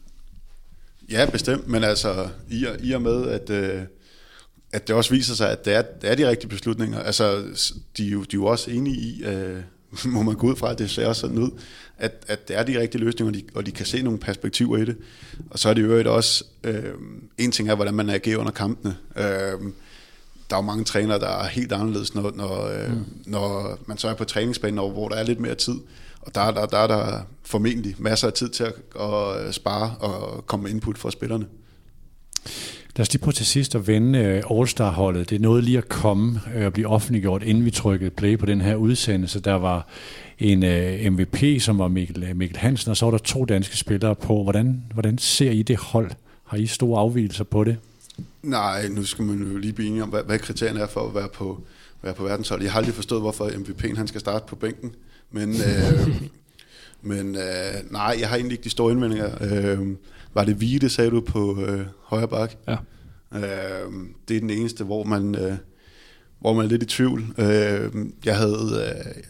Ja, bestemt, men altså i og, i og med, at, øh, at det også viser sig, at det er, det er de rigtige beslutninger, altså de er jo, de er jo også enige i, øh, [laughs] må man gå ud fra, at det ser også sådan ud, at, at det er de rigtige løsninger, og de, og de kan se nogle perspektiver i det. Og så er det jo også, øh, en ting er, hvordan man agerer under kampene. Øh, der er jo mange trænere, der er helt anderledes, når, når, øh, mm. når man så er på træningsbanen, hvor der er lidt mere tid. Og der, der, der er der formentlig masser af tid til at, at spare og komme med input fra spillerne. Lad os lige prøve til sidst at vende øh, All-Star-holdet. Det er noget lige at komme øh, og blive offentliggjort, inden vi trykkede play på den her udsendelse. Der var en MVP, som var Mikkel, Mikkel Hansen, og så var der to danske spillere på. Hvordan, hvordan ser I det hold? Har I store afvielser på det? Nej, nu skal man jo lige blive enige om, hvad, hvad kriterierne er for at være på, være på verdenshold. Jeg har aldrig forstået, hvorfor MVP'en han skal starte på bænken. Men, øh, [laughs] men øh, nej, jeg har egentlig ikke de store indvendinger. Øh, var det Vide, sagde du, på øh, højre bak? Ja. Øh, det er den eneste, hvor man, øh, hvor man er lidt i tvivl. Øh, jeg havde... Øh,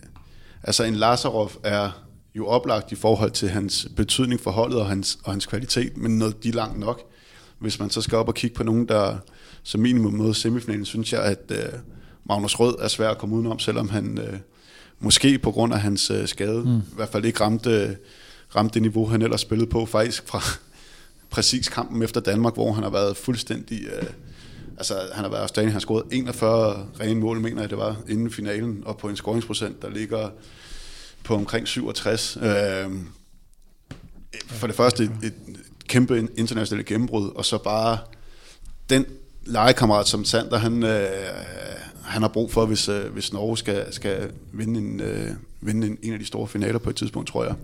altså en Lazarov er jo oplagt i forhold til hans betydning for holdet og hans, og hans kvalitet, men noget de langt nok. Hvis man så skal op og kigge på nogen, der som minimum møder semifinalen, synes jeg, at øh, Magnus Rød er svær at komme udenom, selvom han øh, måske på grund af hans øh, skade, mm. i hvert fald ikke ramte, ramte det niveau, han ellers spillede på, faktisk fra [laughs] præcis kampen efter Danmark, hvor han har været fuldstændig... Øh, altså, han har været afstændig, han har scoret 41 rene mål, mener jeg det var, inden finalen, og på en scoringsprocent, der ligger på omkring 67. Øh, for det første et, et kæmpe internationale gennembrud, og så bare den legekammerat som Sander, han, øh, han har brug for, hvis, øh, hvis Norge skal, skal vinde, en, øh, vinde en, en af de store finaler på et tidspunkt, tror jeg.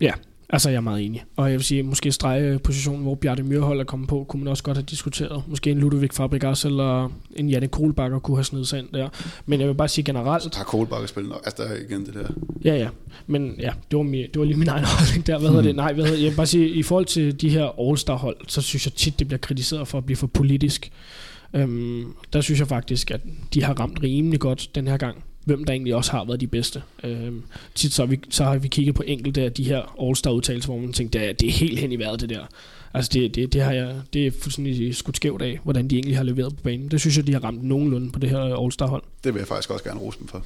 Ja, Altså, jeg er meget enig. Og jeg vil sige, måske strege positionen, hvor Bjarne Myrhold er kommet på, kunne man også godt have diskuteret. Måske en Ludovic Fabregas eller en Janne Kohlbakker kunne have snedet sig ind der. Men jeg vil bare sige generelt... Så tager Kohlbakker spillet nok. Altså, der er igen det der. Ja, ja. Men ja, det var, min, det var lige min egen holdning der. Hvad hedder det? Nej, hvad hedder, jeg vil bare sige, i forhold til de her All-Star-hold, så synes jeg tit, det bliver kritiseret for at blive for politisk. Øhm, der synes jeg faktisk, at de har ramt rimelig godt den her gang hvem der egentlig også har været de bedste. Øhm, tit så har, vi, så har vi kigget på enkelte af de her All-Star-udtalelser, hvor man tænkte, det er, det er helt hen i vejret det der. Altså det, det, det, har jeg, det er fuldstændig skudt skævt af, hvordan de egentlig har leveret på banen. Det synes jeg, de har ramt nogenlunde på det her All-Star-hold. Det vil jeg faktisk også gerne rose dem for.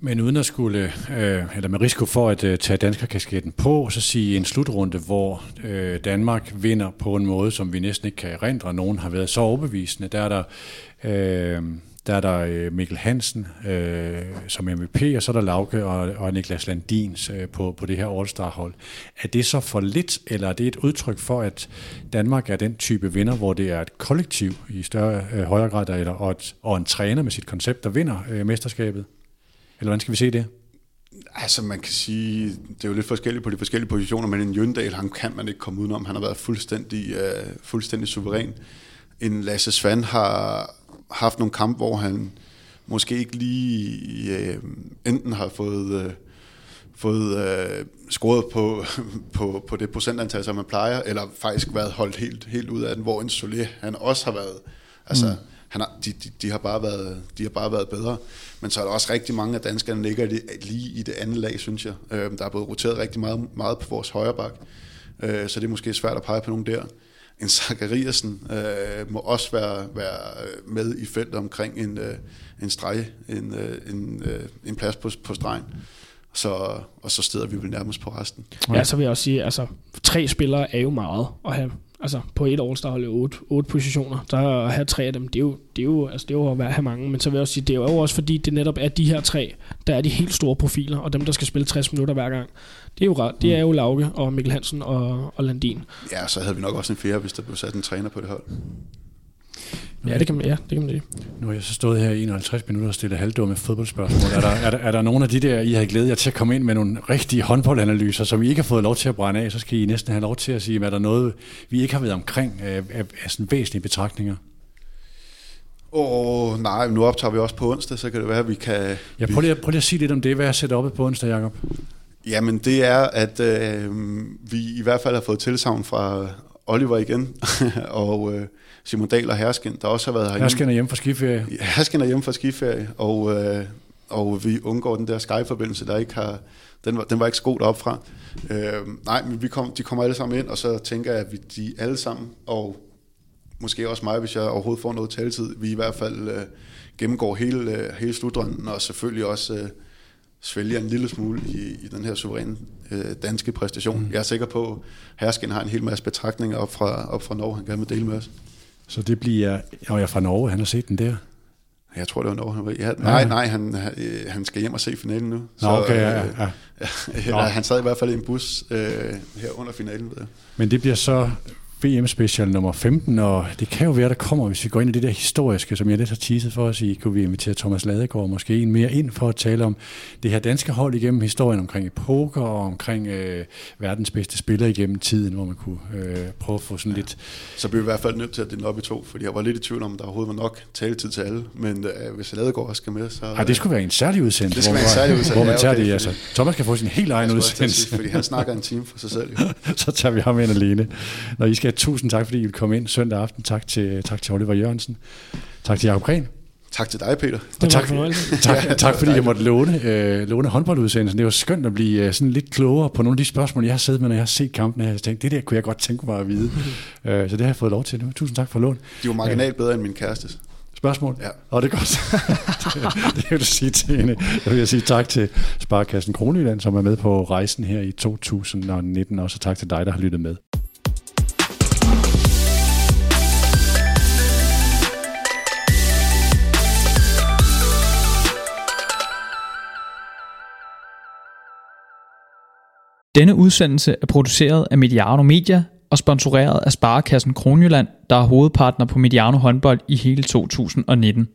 Men uden at skulle, øh, eller med risiko for at øh, tage danskerkasketten på, så sige en slutrunde, hvor øh, Danmark vinder på en måde, som vi næsten ikke kan erindre. Nogen har været så overbevisende. Der er der, øh, der, er der øh, Mikkel Hansen øh, som MVP, og så er der Lauke og, og Niklas Landins øh, på, på det her All-Star-hold. Er det så for lidt, eller er det et udtryk for, at Danmark er den type vinder, hvor det er et kollektiv i større øh, højere grad, eller, og, et, og en træner med sit koncept, der vinder øh, mesterskabet? Eller hvordan skal vi se det? Altså man kan sige, det er jo lidt forskelligt på de forskellige positioner, men en Jøndal, han kan man ikke komme udenom. Han har været fuldstændig, øh, fuldstændig suveræn. En Lasse Svand har haft nogle kampe, hvor han måske ikke lige uh, enten har fået, uh, fået uh, scoret på, [laughs] på, på det procentantal, som man plejer, eller faktisk været holdt helt, helt ud af den, hvor en Solé, han også har været, altså, mm han har, de, de, de, har bare været, de har bare været bedre. Men så er der også rigtig mange af danskerne, der ligger lige i det andet lag, synes jeg. Øh, der er blevet roteret rigtig meget, meget på vores højre bak. Øh, så det er måske svært at pege på nogen der. En Zachariasen øh, må også være, være med i feltet omkring en, øh, en streg, en, øh, en, øh, en plads på, på stregen. Så, og så steder vi vel nærmest på resten. Ja, så vil jeg også sige, altså tre spillere er jo meget at have altså på et All-Star hold otte, otte positioner, der at have tre af dem, det er jo, det er jo, altså det er jo at have mange, men så vil jeg også sige, det er jo også fordi, det netop er de her tre, der er de helt store profiler, og dem, der skal spille 60 minutter hver gang, det er jo, det er jo Lauke og Mikkel Hansen og, og Landin. Ja, så havde vi nok også en fjerde, hvis der blev sat en træner på det hold. Ja, det kan man, ja, det kan man sige. Nu har jeg så stået her i 51 minutter og stillet halvdumme fodboldspørgsmål. Er der, er, der, er der nogle af de der, I har glædet jer til at komme ind med nogle rigtige håndboldanalyser, som I ikke har fået lov til at brænde af, så skal I næsten have lov til at sige, er der noget, vi ikke har været omkring af, af, af sådan væsentlige betragtninger? Åh, oh, nej, nu optager vi også på onsdag, så kan det være, at vi kan... Ja, prøv lige, prøv lige at sige lidt om det. Hvad er op på onsdag, Jacob? Jamen, det er, at øh, vi i hvert fald har fået tilsavn fra Oliver igen, [laughs] og øh, Simon Dahl og Hersken, der også har været herhjemme. Hersken er hjemme fra skiferie. Ja, Hersken er hjemme fra skiferie, og, øh, og vi undgår den der Skype-forbindelse, der ikke har... Den var, den var ikke skoet op fra. Øh, nej, men vi kom, de kommer alle sammen ind, og så tænker jeg, at vi, de alle sammen, og måske også mig, hvis jeg overhovedet får noget taletid, vi i hvert fald øh, gennemgår hele, øh, hele slutrunden, og selvfølgelig også øh, svælger en lille smule i, i den her suveræne øh, danske præstation. Mm. Jeg er sikker på, at Hersken har en hel masse betragtninger op fra, op fra Norge, han gerne vil dele med os. Så det bliver, og jeg er fra Norge, han har set den der. Jeg tror, det var Norge, han var ja, Nej, nej, han, han skal hjem og se finalen nu. Nå, så, okay, ja, ja. ja. [laughs] ja han sad i hvert fald i en bus øh, her under finalen. Ved jeg. Men det bliver så VM Special nummer 15, og det kan jo være, der kommer, hvis vi går ind i det der historiske, som jeg lidt har teaset for os i, kunne vi invitere Thomas Ladegaard måske en mere ind for at tale om det her danske hold igennem historien omkring poker og omkring øh, verdens bedste spiller igennem tiden, hvor man kunne øh, prøve at få sådan ja. lidt... Så bliver vi i hvert fald nødt til at dele op i to, fordi jeg var lidt i tvivl om, der overhovedet var nok taletid til alle, men øh, hvis Ladegaard også skal med, så... Ja, det skulle være en særlig udsendelse, det skal være en særlig udsendelse, hvor man tager ja, okay, det, altså. Thomas kan få sin helt egen udsendelse. Sige, fordi han snakker en time for sig selv. Jo. [laughs] så tager vi ham ind alene. Når I skal tusind tak, fordi I vil komme ind søndag aften. Tak til, tak til Oliver Jørgensen. Tak til Jacob Gren. Tak til dig, Peter. Og tak, [laughs] tak, ja, tak fordi jeg måtte låne, øh, låne håndboldudsendelsen. Det var skønt at blive øh, sådan lidt klogere på nogle af de spørgsmål, jeg har siddet med, når jeg har set kampen. Jeg har tænkt, det der kunne jeg godt tænke mig at vide. [laughs] øh, så det har jeg fået lov til nu. Tusind tak for lån. De var marginalt bedre end min kærestes. Spørgsmål? Ja. Og det er godt. det, [laughs] det vil jeg sige til hende. Jeg vil sige tak til Sparkassen Kronjylland, som er med på rejsen her i 2019. Også tak til dig, der har lyttet med. Denne udsendelse er produceret af Mediano Media og sponsoreret af Sparekassen Kronjylland, der er hovedpartner på Mediano håndbold i hele 2019.